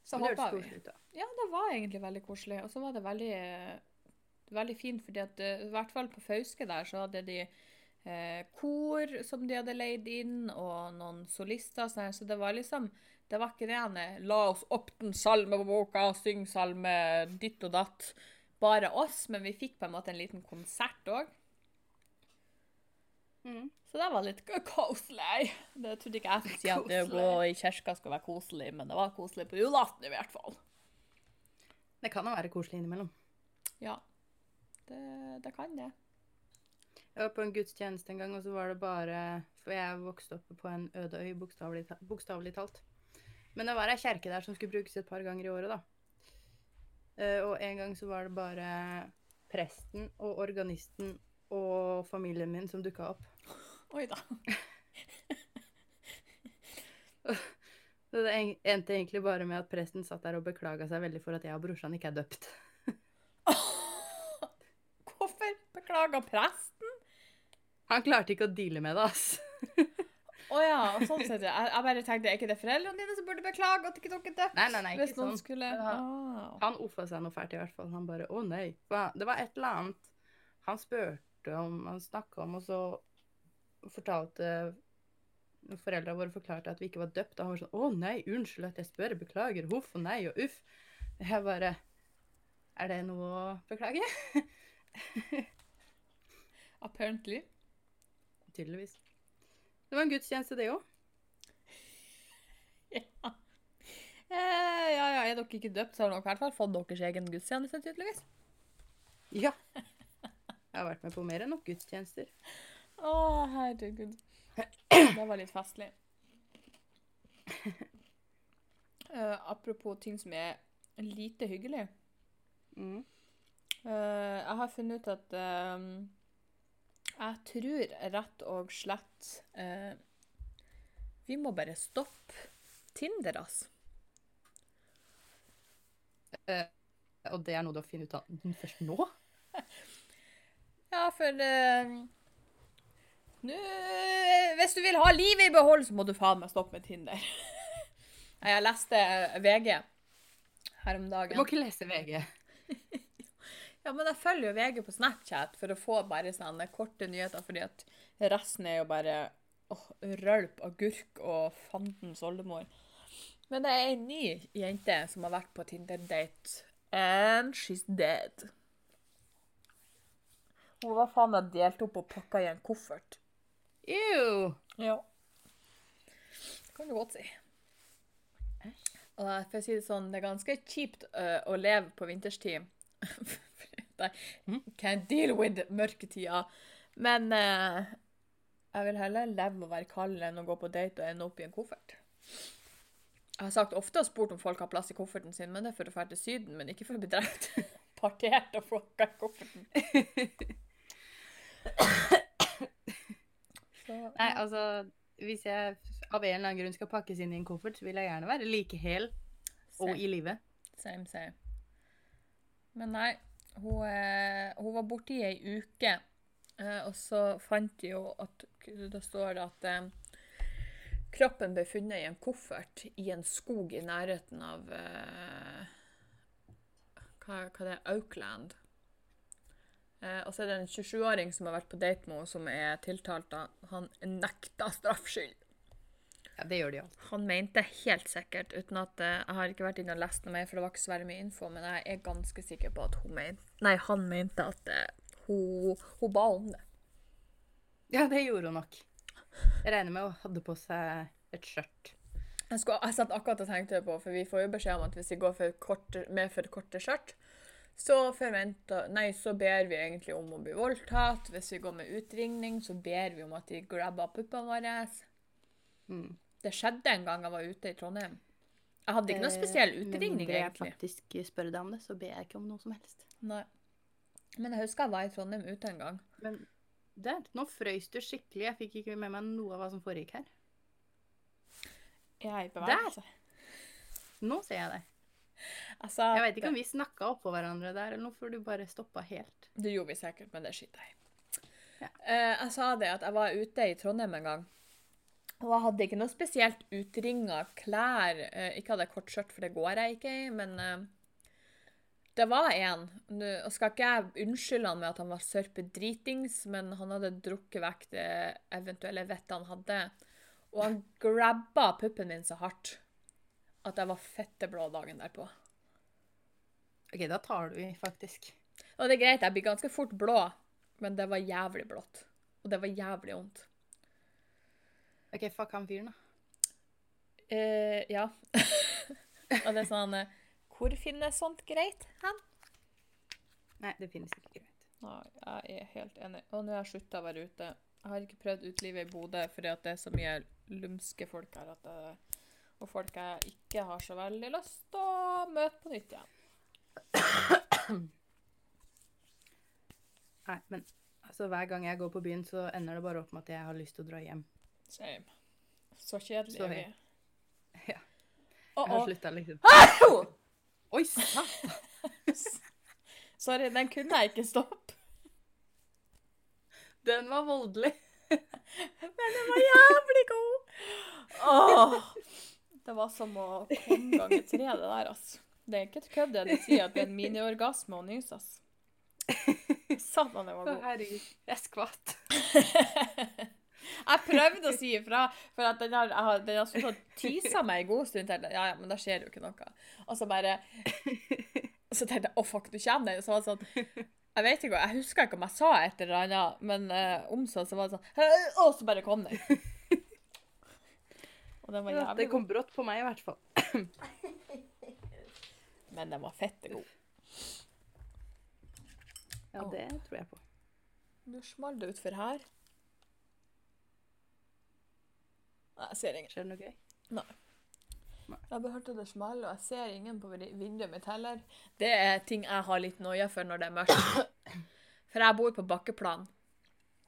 Så håpa vi. ut. Ja, det var egentlig veldig koselig. Og så var det veldig, eh, veldig fint, fordi at eh, i hvert fall på Fauske der så hadde de eh, kor som de hadde leid inn, og noen solister. og sånn Så det var liksom Det var ikke det ene 'la oss opp den salmeboka, syng salme ditt og datt'. Bare oss, men vi fikk på en måte en liten konsert òg. Mm. Så det var litt koselig. Det trodde ikke jeg skulle si at det å gå i kirka skulle være koselig, men det var koselig på julaften i hvert fall. Det kan jo være koselig innimellom. Ja, det, det kan det. Jeg var på en gudstjeneste en gang, og så var det bare For jeg vokste opp på en øde øy, bokstavelig talt. Men det var ei kjerke der som skulle brukes et par ganger i året, da. Eh, og en gang så var det bare presten og organisten og familien min som dukka opp. Oi da. Så det endte egentlig bare med at presten satt der og beklaga seg veldig for at jeg og brorsan ikke er døpt. Hvorfor presten? Han klarte ikke å deale med det, ass. Å ja, sånn sett. Jeg, jeg bare tenkte, er ikke det foreldrene dine som burde beklage at ikke dere er døpt? Nei, nei, nei, ikke sånn. skulle Han, ah. Han offa seg noe fælt i hvert fall. Han bare 'Å nei'. Han- Det var et eller annet han spurte om, han snakka om, og så fortalte Foreldra våre forklarte at vi ikke var døpt. Og han var sånn 'Å nei, unnskyld at jeg spør. Beklager. Huff og nei og uff'. Jeg bare Er det noe å beklage? Apparently. Tydeligvis. Det var en gudstjeneste, det òg. Ja. Eh, ja, ja, er dere ikke døpt, så har dere i hvert fall fått deres egen gudstjeneste, tydeligvis. Ja. Jeg har vært med på mer enn nok gudstjenester. Å, herregud. Det var litt festlig. Uh, apropos ting som er lite hyggelig. Mm. Uh, jeg har funnet ut at eh, jeg tror rett og slett eh, Vi må bare stoppe Tinder, altså. Og det er noe du har funnet ut av først nå? Ja, for eh, nå, Hvis du vil ha livet i behold, så må du faen meg stoppe med Tinder. Jeg leste VG her om dagen. Du må ikke lese VG. Ja, men jeg følger jo VG på Snapchat for å få bare sånne korte nyheter, fordi at resten er jo bare åh, rølp, agurk og fandens oldemor. Men det er ei ny jente som har vært på Tinder-date, and she's dead. Hun var faen meg delt opp og pakka i en koffert. Ew. Ja. Det kan du godt si. Og for å si det sånn, det er ganske kjipt uh, å leve på vinterstid. I can deal with mørketida. Men eh, jeg vil heller leve og være kald enn å gå på date og ende opp i en koffert. Jeg har sagt ofte og spurt om folk har plass i kofferten sin, men det er for å dra til Syden, men ikke for å bli drept. Partert og flokka i kofferten. Så, Nei, altså Hvis jeg av en eller annen grunn skal pakkes inn i en koffert, så vil jeg gjerne være like hel Og i live. Same, same. Men nei, hun, eh, hun var borte i ei uke, eh, og så fant de jo at Da står at eh, kroppen ble funnet i en koffert i en skog i nærheten av eh, hva, hva det er Oakland. Eh, og så er det en 27-åring som har vært på date med henne, som er tiltalt. Han nekta straffskyld. Ja, det gjør de alltid. Han mente helt sikkert, uten at eh, jeg har ikke vært inne og lest noe mer, for det var ikke så veldig mye info, men jeg er ganske sikker på at hun mente, nei, han mente at uh, hun, hun ba om det. Ja, det gjorde hun nok. Jeg regner med hun hadde på seg et skjørt. Jeg, skulle, jeg satt akkurat og tenkte på, for vi får jo beskjed om at hvis vi går for kort, med for korte skjørt, så, forventer, nei, så ber vi egentlig om å bli voldtatt. Hvis vi går med utringning, så ber vi om at de grabber puppene våre. Mm. Det skjedde en gang jeg var ute i Trondheim. Jeg hadde ikke noe spesiell utringninger, egentlig. Men når jeg faktisk spør deg om det, så ber jeg ikke om noe som helst. Nei. Men jeg husker jeg var i Trondheim ute en gang. Men der, nå frøys du skikkelig. Jeg fikk ikke med meg noe av hva som foregikk her. Jeg er i bevegelse. Nå ser jeg deg. Jeg Jeg vet ikke om vi snakka oppå hverandre der, eller noe, for du bare stoppa helt. Det gjorde vi sikkert, men det skiter jeg i. Ja. Uh, jeg sa det at jeg var ute i Trondheim en gang. Og jeg hadde ikke noe spesielt utringa klær. Eh, ikke hadde jeg kort skjørt, for det går jeg ikke i, men eh, det var en. Nå skal ikke jeg unnskylde han med at han var sørpedritings, men han hadde drukket vekk det eventuelle vettet han hadde. Og han grabba puppen min så hardt at jeg var fetteblå dagen derpå. OK, da tar du i, faktisk. Og det er greit, jeg blir ganske fort blå, men det var jævlig blått. Og det var jævlig vondt. OK, fuck han fyren, da. Eh, ja. og det er sånn eh, Hvor finnes sånt greit hen? Nei, det finnes ikke greit. Nei, jeg er helt enig. Og nå har jeg slutta å være ute. Jeg har ikke prøvd utelivet i Bodø fordi det er så mye lumske folk her. At det, og folk jeg ikke har så veldig lyst til å møte på nytt igjen. Nei, men altså, hver gang jeg går på byen, så ender det bare opp med at jeg har lyst til å dra hjem. Same. Så kjedelig er vi. Ja. Jeg har slutta liksom Au! Oi sann! Sorry, den kunne jeg ikke stoppe. Den var voldelig. Men den var jævlig god! Åh. Det var som å komme ganger tre, det der, altså. Det er ikke et kødd det de sier, at det er en miniorgasme å nyse, altså. Satan, den var god. herregud. Jeg skvatt. Jeg prøvde å si ifra, for at den har, jeg har, har tysa meg en god stund til. Ja, ja, men da skjer jo ikke noe. Og så bare Så tenkte jeg å, fuck, du kommer den. Så var det sånn Jeg vet ikke, jeg husker ikke om jeg sa et eller annet, men uh, om så, så var det sånn Og så bare kom den. Og den var jævlig det kom brått på meg, i hvert fall. Men den var fette god. Ja, det tror jeg på. Nå smalt det utfor her. Nei, jeg ser ingen. Skjer det noe gøy? Jeg bare at det smeller, og jeg ser ingen på vinduet mitt heller. Det er ting jeg har litt noia for når det er mørkt. For jeg bor på bakkeplan,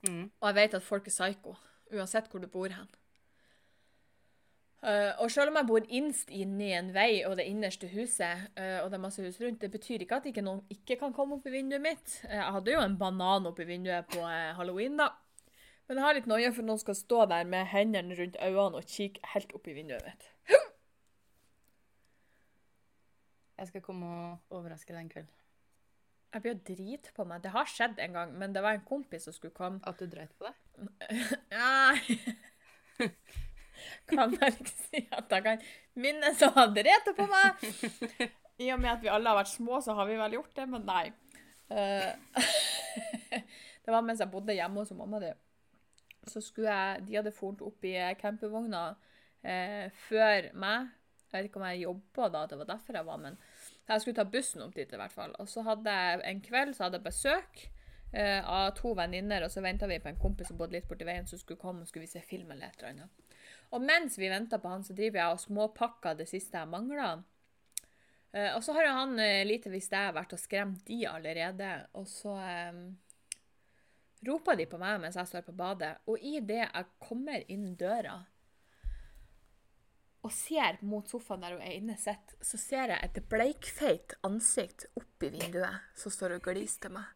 Mm. og jeg vet at folk er psyko, uansett hvor du bor hen. Uh, og selv om jeg bor innst inne i en vei og det innerste huset, uh, og det er masse hus rundt, det betyr ikke at ikke noen ikke kan komme opp i vinduet mitt. Uh, jeg hadde jo en banan opp i vinduet på halloween, da. Men jeg har litt noia for at noen skal stå der med hendene rundt øynene og kikke helt opp i vinduet mitt. Jeg skal komme og overraske deg en kveld. Jeg blir jo drit på meg. Det har skjedd en gang, men det var en kompis som skulle komme. At du dreit på deg? Nei. Kan vel ikke si at jeg kan minnes å ha drept på meg. I og med at vi alle har vært små, så har vi vel gjort det, men nei. Eh, det var mens jeg bodde hjemme hos mamma di. Så skulle jeg De hadde fort opp i campingvogna eh, før meg. Jeg vet ikke om jeg jobba da, det var derfor jeg var, men jeg skulle ta bussen opp dit i hvert fall. Og så hadde jeg en kveld så hadde jeg besøk eh, av to venninner, og så venta vi på en kompis som bodde litt borti veien, som skulle komme og skulle vi se film eller et eller annet. Og mens vi venta på han, så driver jeg og småpakker det siste jeg mangler. Eh, og så har jo han eh, lite visst jeg vært og skremt de allerede, og så eh, roper de på meg mens jeg står på badet, og i det jeg kommer inn døra og ser mot sofaen der hun er inne sitter, så ser jeg et bleikfeit ansikt oppi vinduet som står og gliser til meg.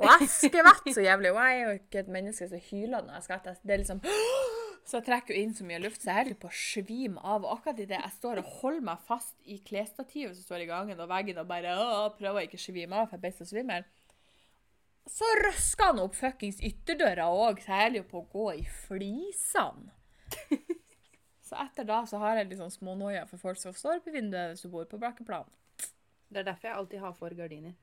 Og jeg skvetter så jævlig. Og jeg er jo ikke et menneske som hyler når jeg skvetter. Det er liksom Så jeg trekker inn så mye luft, så jeg holder på å svime av. Og akkurat idet jeg står og holder meg fast i klesstativet som står i gangen, og veggen, og bare å, prøver å ikke svime av, for jeg ble så svimmel, så røsker han opp fuckings ytterdøra òg, så jeg holder jo på å gå i flisene. Så etter da så har jeg litt sånn smånoia for folk som står på vinduet hvis du bor på brakkeplan. Det er derfor jeg alltid har for gardiner.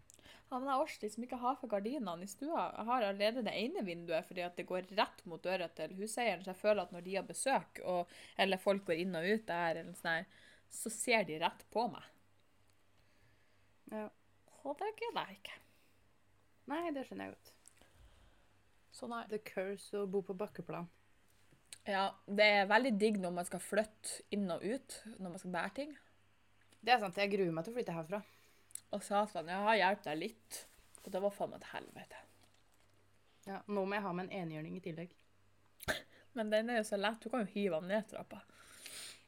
Ja, men jeg orker liksom ikke ha for gardinene i stua. Jeg har allerede det ene vinduet fordi at det går rett mot døra til huseieren, så jeg føler at når de har besøk, og, eller folk går inn og ut der, eller sånn her, så ser de rett på meg. Ja. Og det gidder jeg ikke. Nei, det skjønner jeg godt. Så nei. The curse å bo på bakkeplan. Ja, det er veldig digg når man skal flytte inn og ut, når man skal bære ting. Det er sant, jeg gruer meg til å flytte herfra. Og satan, jeg har hjulpet deg litt. Og det var faen meg et helvete. Ja, nå må jeg ha med en enhjørning i tillegg. Men den er jo så lett. Du kan jo hive den ned trappa.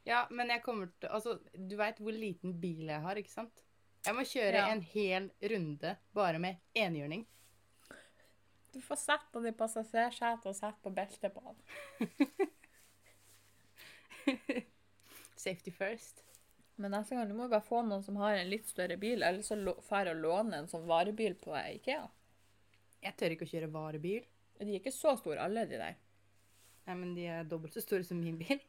Ja, men jeg kommer til Altså, du veit hvor liten bil jeg har, ikke sant? Jeg må kjøre Ja. en hel runde bare med enhjørning. Du får sette den i passasjersetet og sette på beltet på den. Safety first. Men neste gang du må bare få noen som har en litt større bil, eller så drar og låne en sånn varebil på Ikea. Jeg tør ikke å kjøre varebil. De er ikke så store, alle de der. Nei, men de er dobbelt så store som min bil.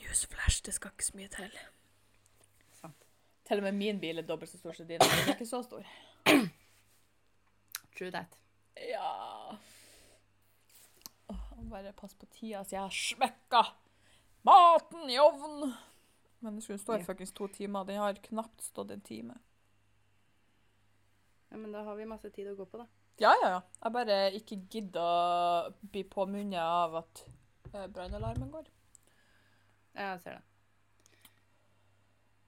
Newsflash, det skal ikke så mye til. Til og med min bil er dobbelt så stor som din. Den er ikke så stor. True that. Ja Åh, Bare pass på tida, så jeg har smekka maten i ovnen. Men det skulle stå i Ja. fuckings to timer. Den har knapt stått en time. Ja, men da har vi masse tid å gå på, da. Ja, ja, ja. Jeg bare ikke gidder å bli påmunnet av at eh, brannalarmen går. Ja, jeg ser det.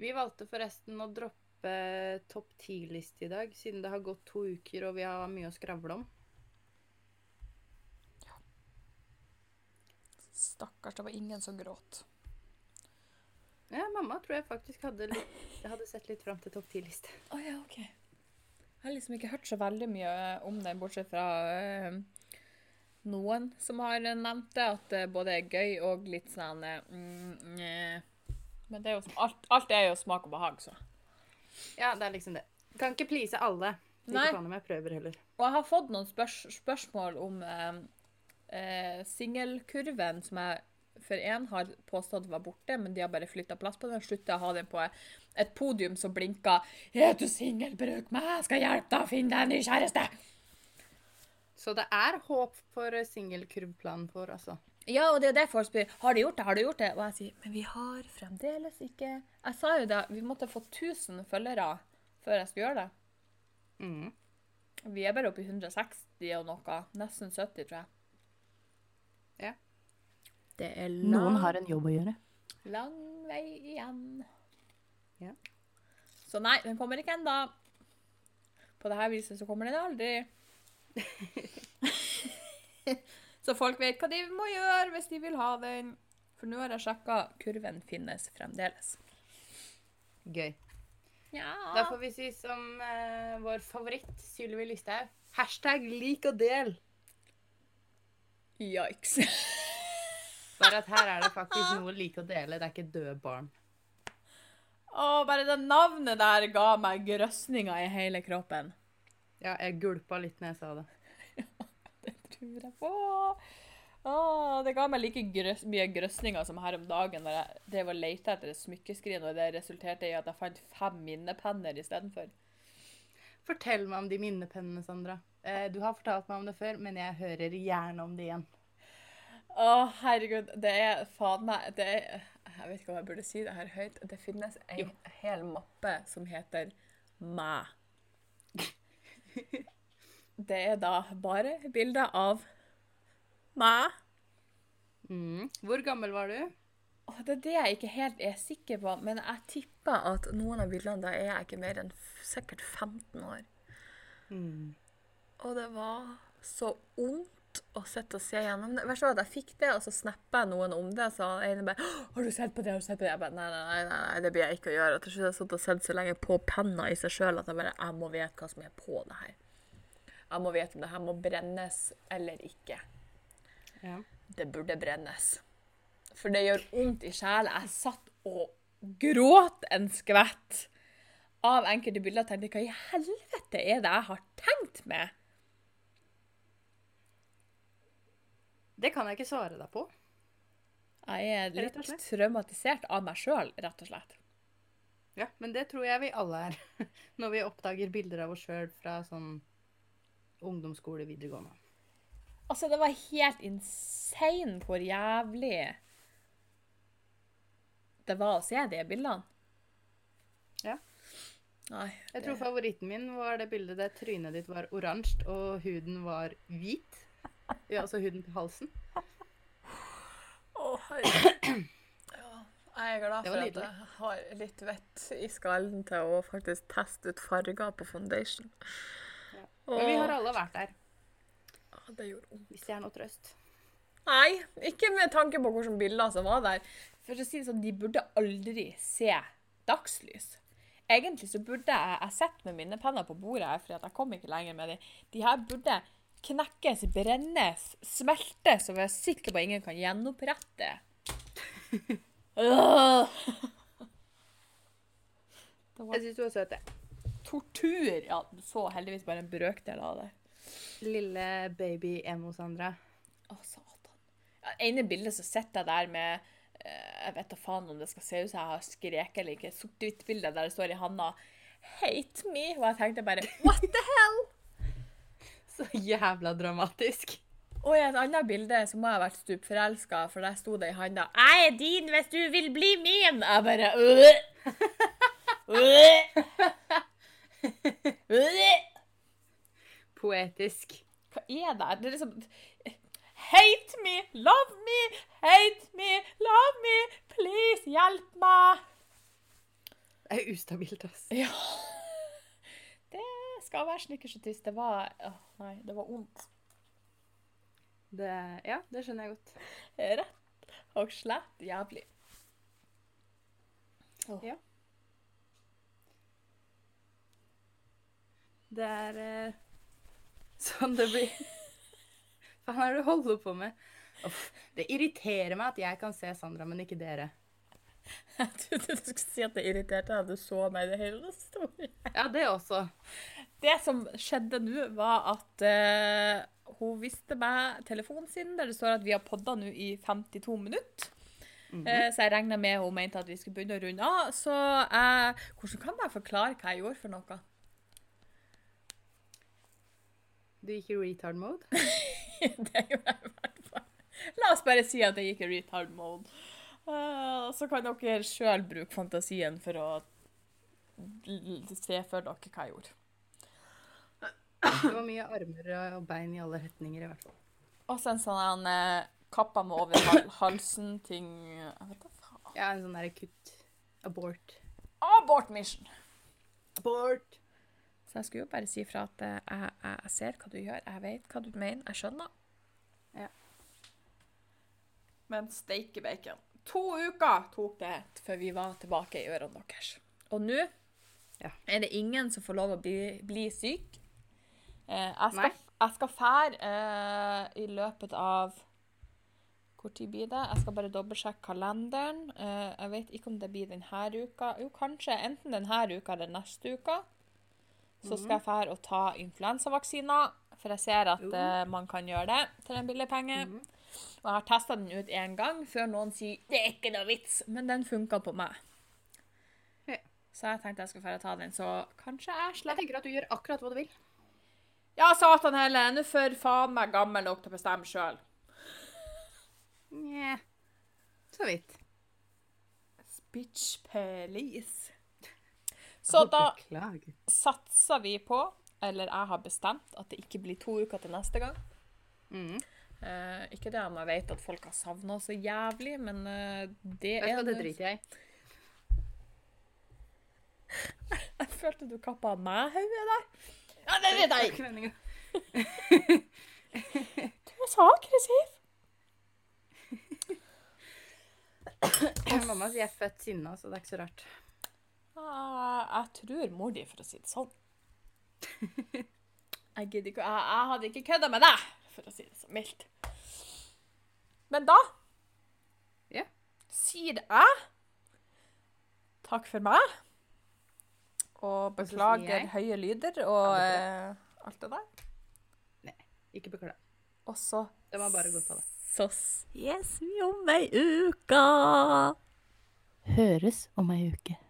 Vi valgte forresten å droppe topp ti-liste i dag, siden det har gått to uker og vi har mye å skravle om. Stakkars, det var ingen som gråt. Ja, mamma tror jeg faktisk hadde, litt, hadde sett litt fram til topp ti-liste. Oh, ja, okay. Jeg har liksom ikke hørt så veldig mye om den, bortsett fra eh, noen som har nevnt det, at det både er gøy og litt sånn eh. Men det er jo alt, alt er jo smak og behag, så. Ja, det er liksom det. Kan ikke please alle. Nei. Ikke jeg prøver heller. Og jeg har fått noen spørs spørsmål om eh, eh, singelkurven som jeg for én har påstått var borte, men de har bare flytta plass på den. Slutta å ha den på et podium som blinka 'Er du singel, bruk meg, jeg skal hjelpe deg å finne deg en ny kjæreste'. Så det er håp for singelkurvplanen vår, altså. Ja, og det er det folk spør. Har du gjort det? Har du gjort det? Og jeg sier, men vi har fremdeles ikke Jeg sa jo det, vi måtte få 1000 følgere før jeg skulle gjøre det. Mm. Vi er bare oppe i 160 og noe. Nesten 70, tror jeg. Ja. Det er lang, en jobb å gjøre. lang vei igjen. Ja. Så nei, den kommer ikke ennå. På dette viset så kommer den aldri. så folk vet hva de må gjøre hvis de vil ha den. For nå har jeg sjekka, kurven finnes fremdeles. Gøy. Ja. Da får vi si som uh, vår favoritt Sylvi Lysthaug hashtag lik og del. Yikes. Bare at her er det faktisk noe å like å dele. Det er ikke døde barn. Å, bare det navnet der ga meg grøsninger i hele kroppen. Ja, jeg gulpa litt når jeg sa det. Jeg på. Åh, det ga meg like grøs mye grøsninger som her om dagen når jeg drev og lette etter et smykkeskrin, og det resulterte i at jeg fant fem minnepenner istedenfor. Fortell meg om de minnepennene, Sandra. Eh, du har fortalt meg om det før, men jeg hører gjerne om det igjen. Å, herregud. Det er faen meg det er, Jeg vet ikke om jeg burde si det her høyt. Det finnes en Jo. hel mappe som heter meg. Det er da bare bilder av meg. Mm. Hvor gammel var du? Det er det jeg ikke helt er sikker på, men jeg tipper at noen av bildene da er jeg ikke mer enn sikkert 15 år. Mm. Og det var så ondt å sitte og se gjennom det. Verst var at jeg fikk det, og så snappa jeg noen om det. Så ene bare 'Har du sett på det?' Har du sett på det? Jeg bare, nei, nei, nei, nei, det blir jeg ikke å gjøre. Og til slutt har jeg sittet og sett så lenge på penna i seg sjøl at jeg bare Jeg må vite hva som er på det her. Jeg må vite om det her må brennes eller ikke. Ja. Det burde brennes. For det gjør vondt i sjela. Jeg satt og gråt en skvett av enkelte bilder og tenkte hva i helvete er det jeg har tenkt med? Det kan jeg ikke svare deg på. Jeg er litt traumatisert av meg sjøl, rett og slett. Ja, Men det tror jeg vi alle er. Når vi oppdager bilder av oss sjøl fra sånn ungdomsskole, videregående. Altså, det var helt insane hvor jævlig det var å se de bildene. Ja. Nei. Jeg tror favoritten min var det bildet der trynet ditt var oransje og huden var hvit. Ja, altså huden på halsen. Å, herregud. Ja, jeg er glad for at jeg har litt vett i skallen til å faktisk teste ut farger på foundation. Men vi har alle vært der, ja, det gjorde vondt. hvis det er noe trøst. Nei, ikke med tanke på hvilke bilder som var der. For å si det sånn, de burde aldri se dagslys. Egentlig så burde jeg Jeg sitter med minnepenner på bordet her, for jeg kom ikke lenger med dem. De her burde knekkes, brennes, smeltes, og være sikker på at ingen kan gjenopprette. Det var Jeg syns du er søt, jeg. Tortur. Ja, du så heldigvis bare en brøkdel av det. Lille baby emo Sandra. Å, satan. Ja, ene bildet så sitter jeg der med eh, Jeg vet da faen om det skal se ut som jeg har skreket eller ikke. Sort-hvitt-bilde der det står i handa 'Hate me'. Og jeg tenkte bare 'What the hell?' Så jævla dramatisk. Og i et annet bilde så må jeg ha vært stupforelska, for der sto det i handa 'Jeg er din hvis du vil bli min'. Jeg bare øh. Øh. Poetisk. Hva er det? Det er liksom Hate me, love me, hate me, love me, please, hjelp meg. Det er ustabilt, altså. Ja. Det skal være tyst. Det var Åh, Nei, det var vondt. Det, ja, det skjønner jeg godt. Rett og slett jævlig. Oh. Ja. Det er eh, sånn det blir. Hva er det du holder på med? Uff, det irriterer meg at jeg kan se Sandra, men ikke dere. Jeg trodde du skulle si at det irriterte deg at du så meg i det hele historien. Ja, det også. Det som skjedde nå, var at uh, hun viste meg telefonen sin, der det står at vi har podda nå i 52 minutter. Mm -hmm. uh, så jeg regna med hun mente at vi skulle begynne å runde av. Så jeg Hvordan kan jeg forklare hva jeg gjorde for noe? Du gikk i retard mode? det gjorde jeg i hvert fall. La oss bare si at jeg gikk i retard mode. Uh, så kan dere sjøl bruke fantasien for å se for dere hva jeg gjorde. Det var mye armer og bein i alle retninger, i hvert fall. Og så en sånn eh, kappa med over halsen-ting. Ja, en sånn derre kutt. Abort. Abort mission! Abort! Så jeg skulle jo bare si fra at jeg, jeg, jeg ser hva du gjør, jeg vet hva du mener, jeg skjønner. Ja. Men steike bacon. To uker tok det før vi var tilbake i ørene deres. Og nå Ja. er det ingen som får lov å bli, bli syk. Eh, jeg, Nei. skal, jeg skal fære eh, i løpet av Hvor tid blir det? Jeg skal bare dobbeltsjekke kalenderen. Eh, jeg vet ikke om det blir denne uka. Jo, kanskje enten denne uka eller neste uka. Så skal jeg fære og ta influensavaksiner, for jeg ser at uh, man kan gjøre det til en billig penge. Og jeg har testa den ut én gang før noen sier 'det er ikke noe vits', men den funka på meg. Ja. Så jeg tenkte jeg skulle og ta den, så kanskje jeg Jeg slipper tenker at du gjør akkurat hva du vil. Ja, satan heller, nå for faen meg gammel nok til å bestemme sjøl. Nja. Så vidt. Bitch police. Så da satser vi på, eller jeg har bestemt, at det ikke blir to uker til neste gang. Mm. Eh, ikke det om jeg vet at folk har savna så jævlig, men eh, det er det driter jeg i. Jeg følte du kappa av meg hodet der. Ja, det vet jeg Det ikke! du er så aggressiv. Mamma sier jeg er født sinna, så det er ikke så rart. Ah, jeg tror mor di, for å si det sånn. Jeg gidder ikke Jeg, jeg hadde ikke kødda med deg, for å si det så mildt. Men da yeah. sier jeg takk for meg. Og beklager høye lyder og eh, alt det der. Nei, Ikke beklag. Og så Det var bare godt av det. Så ses vi om ei uke. Høres om ei uke.